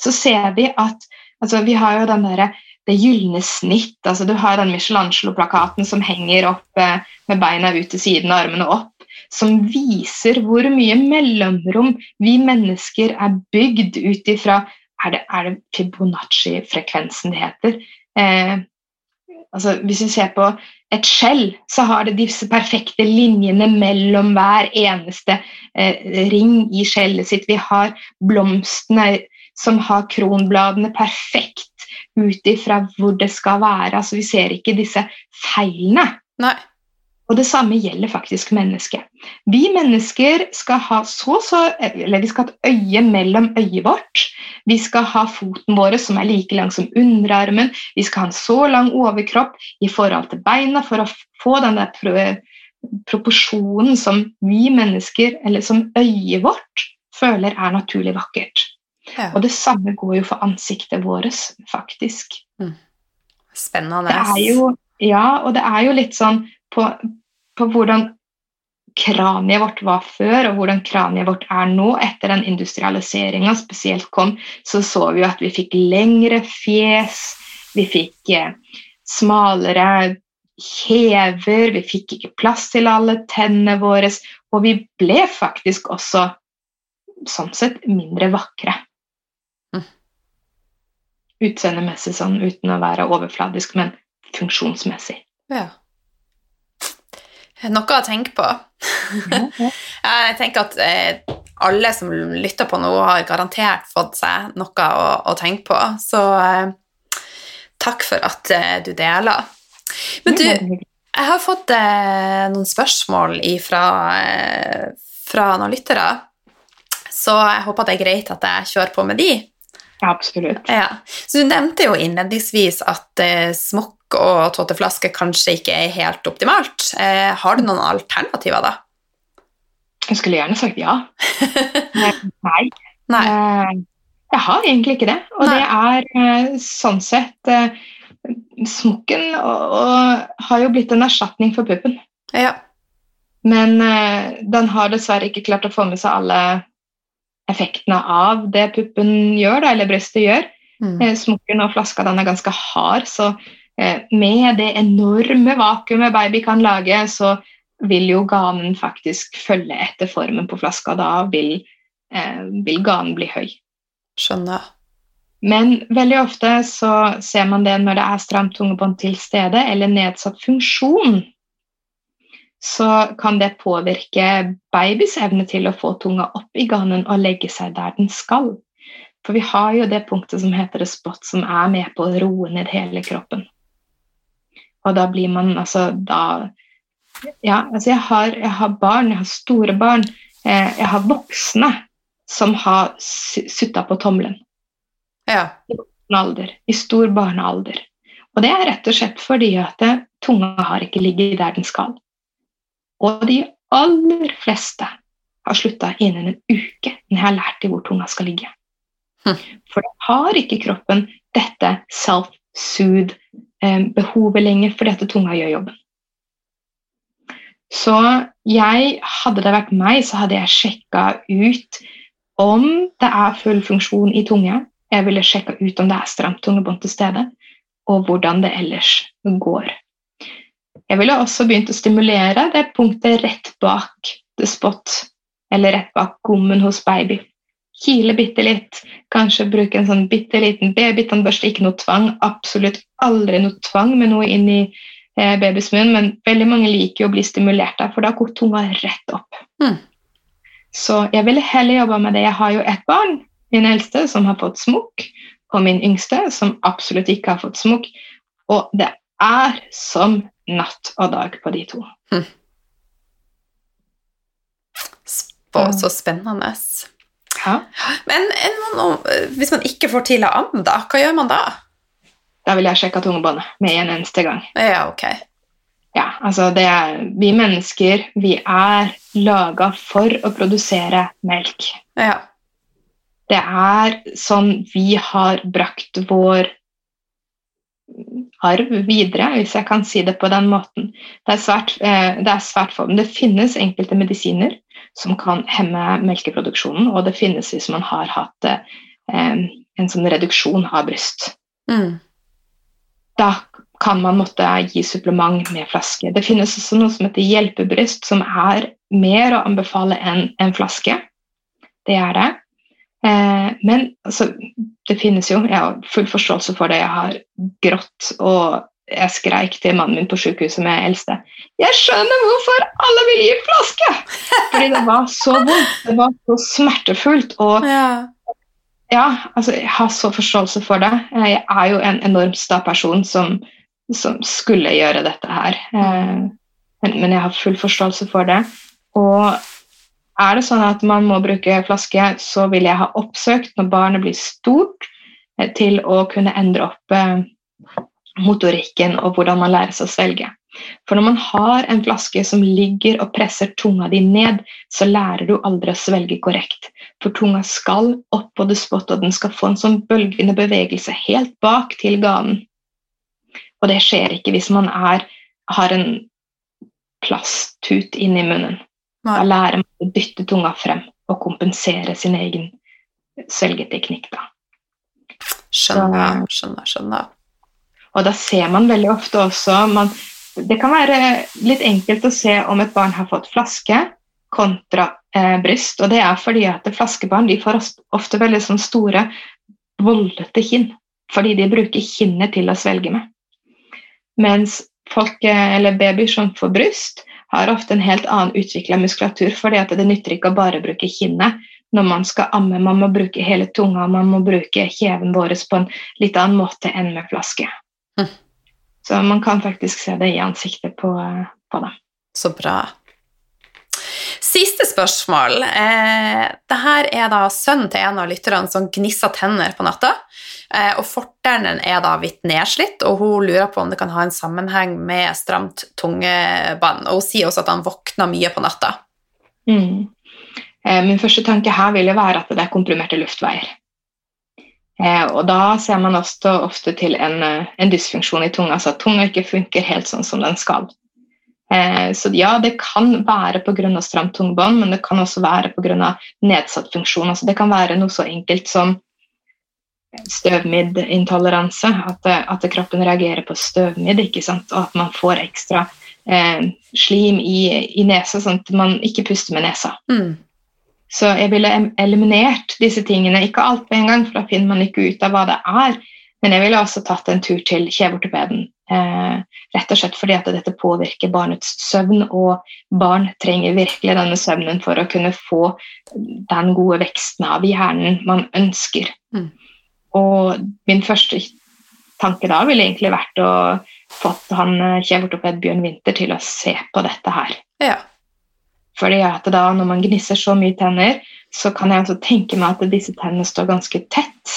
S2: Så ser vi at altså, Vi har jo den derre det gylne snitt. altså Du har den Michelangelo-plakaten som henger opp eh, med beina ut til siden og armene opp, som viser hvor mye mellomrom vi mennesker er bygd ut ifra Er det, er det Fibonacci-frekvensen det heter? Eh, altså Hvis vi ser på et skjell, så har det disse perfekte linjene mellom hver eneste eh, ring i skjellet sitt. Vi har blomstene som har kronbladene perfekt ut ifra hvor det skal være. Altså, vi ser ikke disse feilene.
S1: Nei.
S2: Og det samme gjelder faktisk mennesket. Vi mennesker skal ha så, så, eller vi skal ha et øye mellom øyet vårt. Vi skal ha foten vår som er like lang som underarmen. Vi skal ha en så lang overkropp i forhold til beina for å få den der pro proporsjonen som vi mennesker, eller som øyet vårt, føler er naturlig vakkert.
S1: Ja.
S2: Og det samme går jo for ansiktet vårt, faktisk.
S1: Spennende.
S2: Det er jo, ja, og det er jo litt sånn på, på hvordan kraniet vårt var før, og hvordan kraniet vårt er nå. Etter den industrialiseringa spesielt kom, så så vi jo at vi fikk lengre fjes, vi fikk eh, smalere hever, vi fikk ikke plass til alle tennene våre, og vi ble faktisk også sånn sett mindre vakre.
S1: Mm.
S2: Utseendemessig sånn, uten å være overfladisk, men funksjonsmessig.
S1: Ja. Noe å tenke på. Jeg tenker at eh, alle som lytter på nå, har garantert fått seg noe å, å tenke på. Så eh, takk for at eh, du deler. Men du, jeg har fått eh, noen spørsmål ifra, eh, fra noen lyttere, så jeg håper det er greit at jeg kjører på med de.
S2: Absolutt.
S1: Ja. Så du nevnte jo innledningsvis at eh, smokk og tåteflaske kanskje ikke er helt optimalt. Eh, har du noen alternativer, da?
S2: Jeg skulle gjerne sagt ja. Nei.
S1: Nei.
S2: Eh, Jeg har egentlig ikke det. Og
S1: Nei.
S2: det er eh, sånn sett eh, Smokken og, og har jo blitt en erstatning for puppen.
S1: Ja.
S2: Men eh, den har dessverre ikke klart å få med seg alle effektene av det puppen gjør, da, eller brystet gjør.
S1: Mm.
S2: Eh, Smokken og flaska den er ganske hard, så eh, med det enorme vakuumet baby kan lage, så vil jo ganen faktisk følge etter formen på flaska. Da vil, eh, vil ganen bli høy.
S1: Skjønner.
S2: Men veldig ofte så ser man det når det er stramt tungebånd til stede eller nedsatt funksjon. Så kan det påvirke babys evne til å få tunga opp i ganen og legge seg der den skal. For vi har jo det punktet som heter det spot, som er med på å roe ned hele kroppen. Og da blir man altså da Ja, altså jeg har, jeg har barn, jeg har store barn. Eh, jeg har voksne som har su- sutta på tommelen
S1: Ja.
S2: alder, i stor barnealder. Og det er rett og slett fordi at eh, tunga har ikke ligget der den skal. Og de aller fleste har slutta innen en uke når jeg har lært dem hvor tunga skal ligge.
S1: Hm.
S2: For da har ikke kroppen dette self-soothe-behovet lenger fordi at tunga gjør jobben. Så jeg, hadde det vært meg, så hadde jeg sjekka ut om det er full funksjon i tunge. Jeg ville sjekka ut om det er stramt tungebånd til stede, og hvordan det ellers går. Jeg ville også begynt å stimulere det punktet rett bak the spot, eller rett bak gommen hos baby. Kile bitte litt, kanskje bruke en sånn bitte liten babytannbørste. Ikke noe tvang, absolutt aldri noe tvang med noe inn i eh, babys munn, men veldig mange liker jo å bli stimulert der, for da går tunga rett opp.
S1: Mm.
S2: Så jeg ville heller jobba med det. Jeg har jo ett barn, min eldste, som har fått smokk, og min yngste, som absolutt ikke har fått smokk. Og det er som natt og dag på de to.
S1: Spå, så spennende.
S2: Ja.
S1: Men en, man- hvis man ikke får til å amme, da, hva gjør man da?
S2: Da vil jeg sjekke tungebåndet med en eneste gang.
S1: Ja, ok.
S2: Ja, altså det er, Vi mennesker vi er laga for å produsere melk.
S1: Ja.
S2: Det er sånn vi har brakt vår arv videre, hvis jeg kan si det på den måten. Det er svært, eh, det er svært få, men det finnes enkelte medisiner som kan hemme melkeproduksjonen, og det finnes hvis man har hatt eh, en sånn reduksjon av bryst.
S1: Mm.
S2: Da kan man måtte gi supplement med flaske. Det finnes også noe som heter hjelpebryst, som er mer å anbefale enn en flaske. Det er det. Eh, men altså, det finnes jo Jeg har full forståelse for det. Jeg har grått, og jeg skreik til mannen min på sykehuset med eldste. Jeg skjønner hvorfor alle vil gi flaske! Fordi det var så vondt. Det var så smertefullt. Og
S1: Ja.
S2: ja, altså, jeg har så forståelse for det. Jeg er jo en enormt sta person som, som skulle gjøre dette her. Eh, Men, men jeg har full forståelse for det. Og er det sånn at man må bruke flaske, så vil jeg ha oppsøkt når barnet blir stort, eh, til å kunne endre opp eh, motorikken og hvordan man lærer seg å svelge. For når man har en flaske som ligger og presser tunga di ned, så lærer du aldri å svelge korrekt. For tunga skal opp på the spot, og den skal få en sånn bølgende bevegelse helt bak til ganen. Og det skjer ikke hvis man er, har en plasttut inni munnen. Da lærer man å dytte tunga frem og kompensere sin egen svelgeteknikk. Da.
S1: Skjønner, skjønner, skjønner.
S2: Og da ser man veldig ofte også man, Det kan være litt enkelt å se om et barn har fått flaske kontra eh, bryst. Og det er fordi at flaskebarn de får ofte veldig sånn store, voldete kinn. Fordi de bruker kinnet til å svelge med. Mens folk, eh, eller babyer som får bryst, har ofte en helt annen utvikla muskulatur. fordi at det nytter ikke å bare bruke kinnet når man skal amme. Man må bruke hele tunga, man må bruke kjeven vår på en litt annen måte enn med flaske.
S1: Mm.
S2: Så man kan faktisk se det i ansiktet på, på dem.
S1: Så bra. Siste spørsmål. Eh, Dette er da sønnen til en av lytterne som gnisser tenner på natta. Eh, og forteren er da vidt nedslitt, og hun lurer på om det kan ha en sammenheng med stramt tungebånd. Og hun sier også at han våkner mye på natta.
S2: Mm. Eh, Min første tanke her vil være at det er komprimerte luftveier. Eh, og da ser man også ofte til en, eh, en dysfunksjon i tunga, så at tunga ikke funker helt sånn som den skal. Eh, så ja, det kan være pga. stramt tungebånd, men det kan også være pga. nedsatt funksjon. Altså, det kan være noe så enkelt som støvmiddintoleranse. at, eh, at kroppen reagerer på støvmidd, ikke sant? og at man får ekstra eh, slim i, i nesa, sånn at man ikke puster med nesa.
S1: Mm.
S2: Så jeg ville eliminert disse tingene, ikke alt på en gang, for da finner man ikke ut av hva det er. Men jeg ville også tatt en tur til kjeveortopeden, rett og slett fordi at dette påvirker barnets søvn, og barn trenger virkelig denne søvnen for å kunne få den gode veksten av hjernen man ønsker.
S1: Mm.
S2: Og min første tanke da ville egentlig vært å fått han eh, kjeveortoped Bjørn Winther til å se på dette her.
S1: Ja.
S2: Fordi at da når man gnisser så mye tenner, så kan jeg også tenke meg at disse tennene står ganske tett.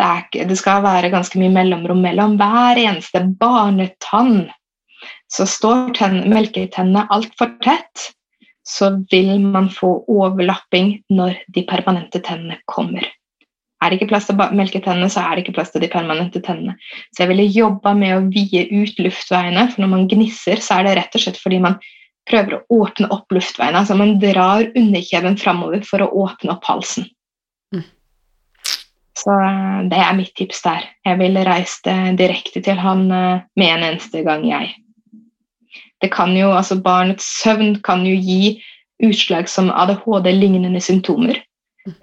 S2: Det, ikke- det skal være ganske mye mellomrom mellom hver eneste barnetann. Så står tenn, melketennene altfor tett, så vil man få overlapping når de permanente tennene kommer. Er det ikke plass til melketennene, så er det ikke plass til de permanente tennene. Så jeg ville jobba med å vie ut luftveiene, for når man gnisser, så er det rett og slett fordi man prøver å åpne opp luftveiene. Altså man drar underkjeven framover for å åpne opp halsen. Så eh, det er mitt tips der. Jeg ville reist eh, direkte til han eh, med en eneste gang, jeg. Det kan jo, altså Barnets søvn kan jo gi utslag som ADHD-lignende symptomer.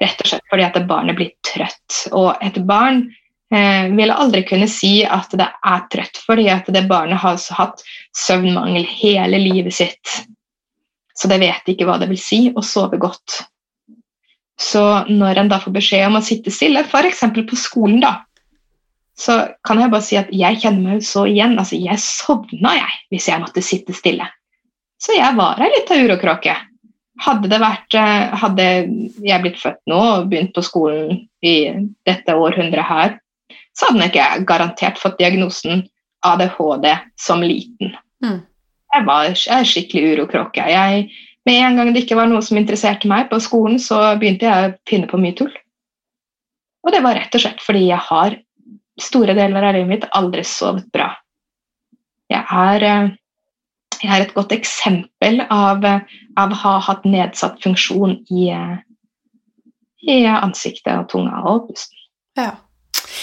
S2: Rett og slett fordi at barnet blir trøtt. Og et barn eh, vil aldri kunne si at det er trøtt, fordi at det barnet har hatt søvnmangel hele livet sitt. Så det vet ikke hva det vil si å sove godt. Så når en da får beskjed om å sitte stille, f.eks. på skolen, da, så kan jeg bare si at jeg kjenner meg så igjen. Altså, jeg sovna jeg hvis jeg måtte sitte stille. Så jeg var ei lita urokråke. Hadde, det vært, eh, hadde jeg blitt født nå og begynt på skolen i dette århundret her, så hadde jeg ikke garantert fått diagnosen ADHD som liten. Mm. Jeg var en skikkelig urokråke. Jeg, med en gang det ikke var noe som interesserte meg på skolen, så begynte jeg å finne på mye tull. Og det var rett og slett fordi jeg har store deler av livet mitt aldri sovet bra. Jeg er, eh, jeg er et godt eksempel av, av å ha hatt nedsatt funksjon i, eh, i ansiktet og tunga og pusten.
S1: Ja.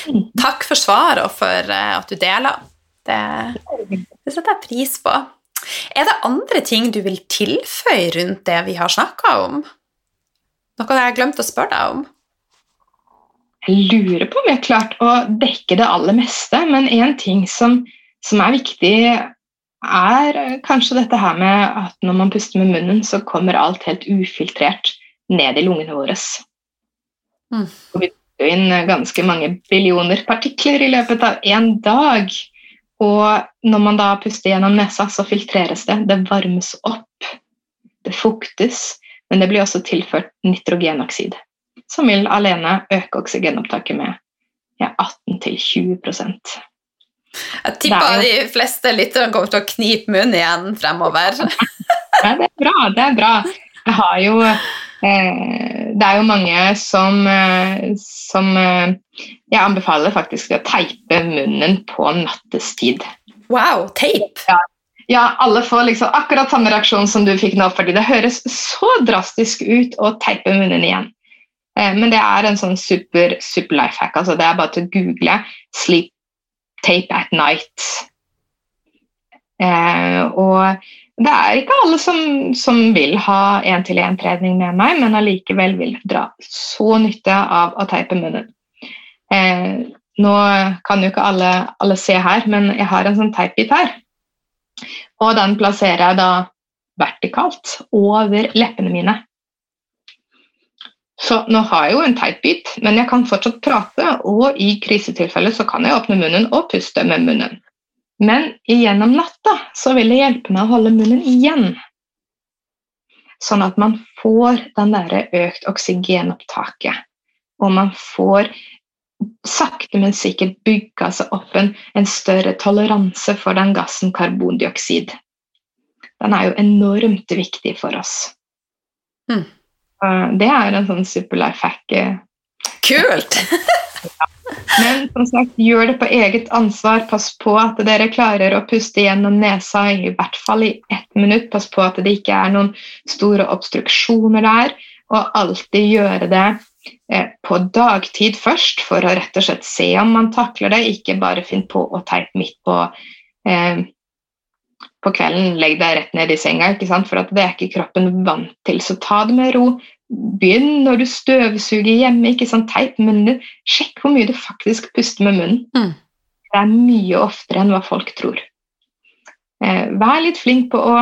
S1: Mm. Takk for svaret og for eh, at du deler. Det, det setter jeg pris på. Er det andre ting du vil tilføye rundt det vi har snakka om? Noe jeg har glemt å spørre deg om?
S2: Jeg lurer på om jeg har klart å dekke det aller meste, men én ting som, som, er viktig, er kanskje dette her med at når man puster med munnen, så kommer alt helt ufiltrert ned i lungene våre. Mm. Og vi puster inn ganske mange billioner partikler i løpet av én dag. Og når man da puster gjennom nesa, så filtreres det. Det varmes opp. Det fuktes. Men det blir også tilført nitrogenoksid som vil alene øke oksygenopptaket med ja, 18-20
S1: Jeg tipper jo... de fleste lytterne kommer til å knipe munnen igjen fremover.
S2: ja, det er bra. Det er bra. Jeg har jo eh, Det er jo mange som, eh, som eh, Jeg anbefaler faktisk å teipe munnen på nattestid.
S1: Wow, teip?
S2: Ja, ja, alle får liksom akkurat samme reaksjon som du fikk nå, fordi det høres så drastisk ut å teipe munnen igjen. Eh, men det er en sånn super, super life hack. Altså det er bare til å google 'sleep tape at night'. Eh, og det er ikke alle som, som vil ha én-til-én-trening med meg, men allikevel vil dra så nytte av å teipe munnen. Eh, nå kan jo ikke alle, alle, se her, men jeg har en sånn teipbit her. Og den plasserer jeg da vertikalt over leppene mine. Så nå har jeg jo en teipbit, men jeg kan fortsatt prate, og i krisetilfelle så kan jeg åpne munnen og puste med munnen. Men gjennom natta så vil det hjelpe meg å holde munnen igjen. Sånn at man får den derre økt oksygenopptaket. Og man får sakte, men sikkert bygga seg opp en, en, større toleranse for den gassen karbondioksid. Den er jo enormt viktig for oss. Mm. Det er en sånn super life hack. Kult!
S1: Kult!
S2: Men som sagt, gjør det på eget ansvar. Pass på at dere klarer å puste gjennom nesa i hvert fall i ett minutt. Pass på at det ikke er noen store obstruksjoner der. Og alltid gjøre det eh, på dagtid først, for å rett og slett se om man takler det. Ikke bare finn på å teipe midt på eh, på kvelden, legg deg rett ned i senga, for det er ikke kroppen vant til. Så ta det med ro. Begynn når du støvsuger hjemme. ikke sånn Teip munnen din. Sjekk hvor mye du faktisk puster med munnen. Mm. Det er mye oftere enn hva folk tror. Eh, vær litt flink på å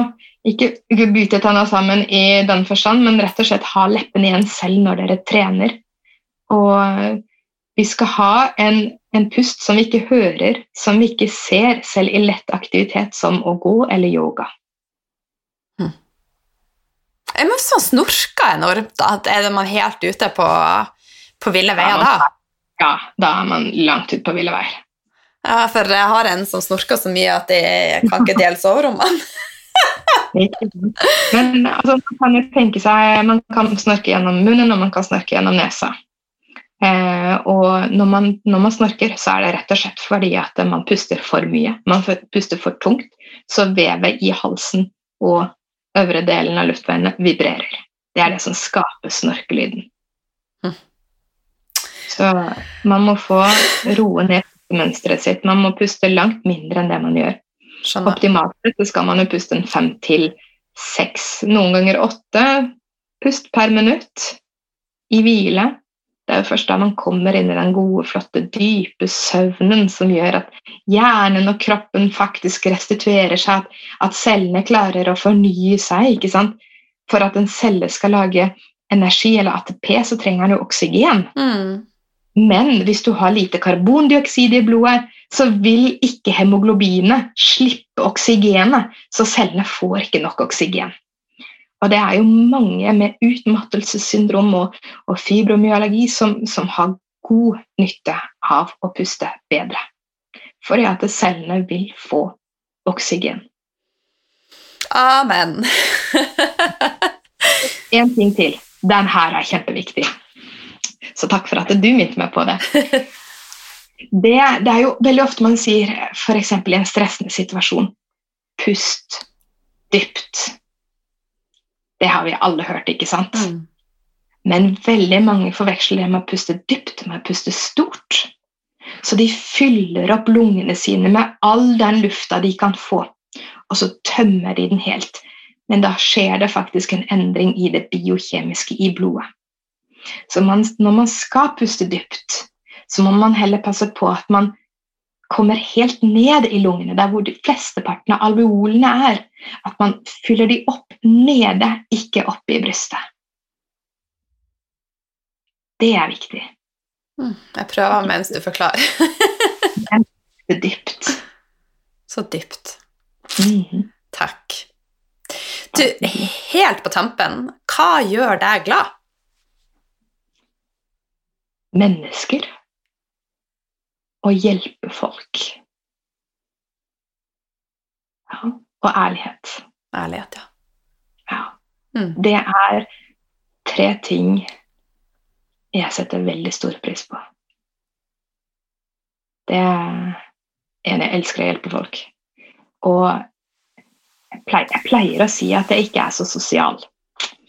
S2: ikke bite tenna sammen i den forstand, men rett og slett ha leppene igjen selv når dere trener. Og vi skal ha en, en, pust som vi ikke hører, som vi ikke ser, selv i lett aktivitet som å gå eller yoga.
S1: Jeg må sånn snorke enormt. da. Er man helt ute på, på ville veier da?
S2: Ja, da er man langt ute på ville veier.
S1: Ja, for jeg har en som snorker så mye at jeg kan ikke dele soverommene.
S2: Men altså, man kan jo tenke seg Man kan snorke gjennom munnen, og man kan snorke gjennom nesa. Eh, og når man, når man, snorker, så er det rett og slett fordi at man puster for mye. Man puster for tungt, så vevet i halsen og øvre delen av luftveiene vibrerer. Det er det som skaper snorkelyden. Mm. Så man må få roe ned mønsteret sitt. Man må puste langt mindre enn det man gjør. Skjønner. Optimalt sett skal man jo puste en fem til seks, noen ganger åtte pust per minutt i hvile Det er jo først da man kommer inn i den gode, flotte, dype søvnen som gjør at hjernen og kroppen faktisk restituerer seg, at, at cellene klarer å fornye seg. ikke sant? For at en celle skal lage energi eller ATP, så trenger den jo oksygen.
S1: Mm.
S2: Men hvis du har lite karbondioksid i blodet, så vil ikke hemoglobinet slippe oksygenet, så cellene får ikke nok oksygen. Og det er jo mange med utmattelsessyndrom og, og fibromyalgi som, som, har god nytte av å puste bedre. Fordi at cellene vil få oksygen.
S1: Amen.
S2: en ting til. Den her er kjempeviktig. Så takk for at du minnet meg på det. det. Det er jo veldig ofte man sier f.eks. i en stressende situasjon pust dypt det har vi alle hørt, ikke sant? Mm. Men veldig mange forveksler det med å puste dypt med å puste stort. Så de fyller opp lungene sine med all den lufta de kan få, og så tømmer de den helt. Men da skjer det faktisk en endring i det biokjemiske i blodet. Så man, når man skal puste dypt, så må man heller passe på at man kommer helt ned i lungene, der hvor de flesteparten av alveolene er. At man fyller de opp nede, ikke oppe i brystet. Det er viktig.
S1: Mm, jeg prøver mens du forklarer.
S2: Så dypt.
S1: Så dypt. Mm -hmm. Takk. Du, helt på tampen, hva gjør deg glad?
S2: Mennesker å hjelpe folk. Ja, og ærlighet.
S1: Ærlighet, ja.
S2: ja. Mm. Det er tre ting jeg setter veldig stor pris på. Det er en jeg elsker å hjelpe folk. Og jeg pleier, jeg pleier å si at jeg ikke er så sosial.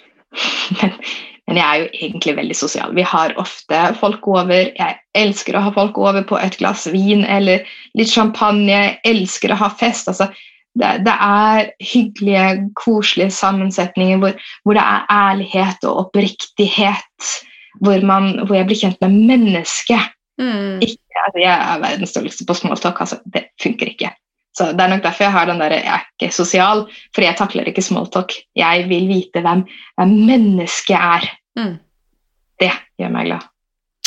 S2: Men men jeg er jo egentlig veldig sosial. Vi har ofte folk over. Jeg elsker å ha folk over på et glass vin eller litt champagne. Jeg elsker å ha fest. Altså, det, det, er hyggelige, koselige sammensetninger hvor, hvor, det er ærlighet og oppriktighet. Hvor, man, hvor jeg blir kjent med mennesket. Mm. Ikke, altså, jeg er verdens dårligste på smalltalk. Altså, det funker ikke. Så Det er nok derfor jeg har den der, jeg er ikke sosial, for jeg takler ikke smalltalk. Jeg vil vite hvem, hvem mennesket er. Mm. Det gjør meg glad.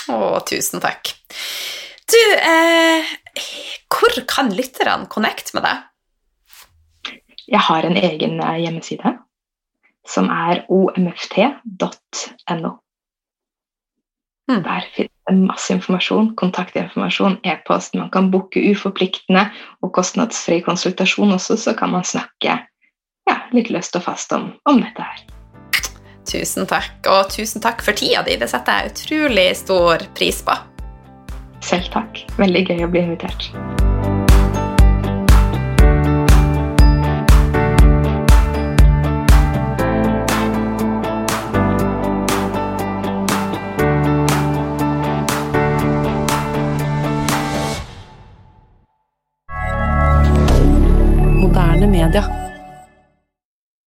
S1: Å, tusen takk. Du, eh, hvor kan lytterne connecte med deg?
S2: Jeg har en egen eh, hjemmeside som er omft.no. Mm. Der finnes det masse informasjon, kontaktinformasjon, e-post. Man kan booke uforpliktende og kostnadsfri konsultasjon også, så kan man snakke ja, litt løst og fast om, om dette her.
S1: Tusen takk, og tusen takk for tida di. Det setter jeg utrolig stor pris på.
S2: Selv takk. Veldig gøy å bli invitert.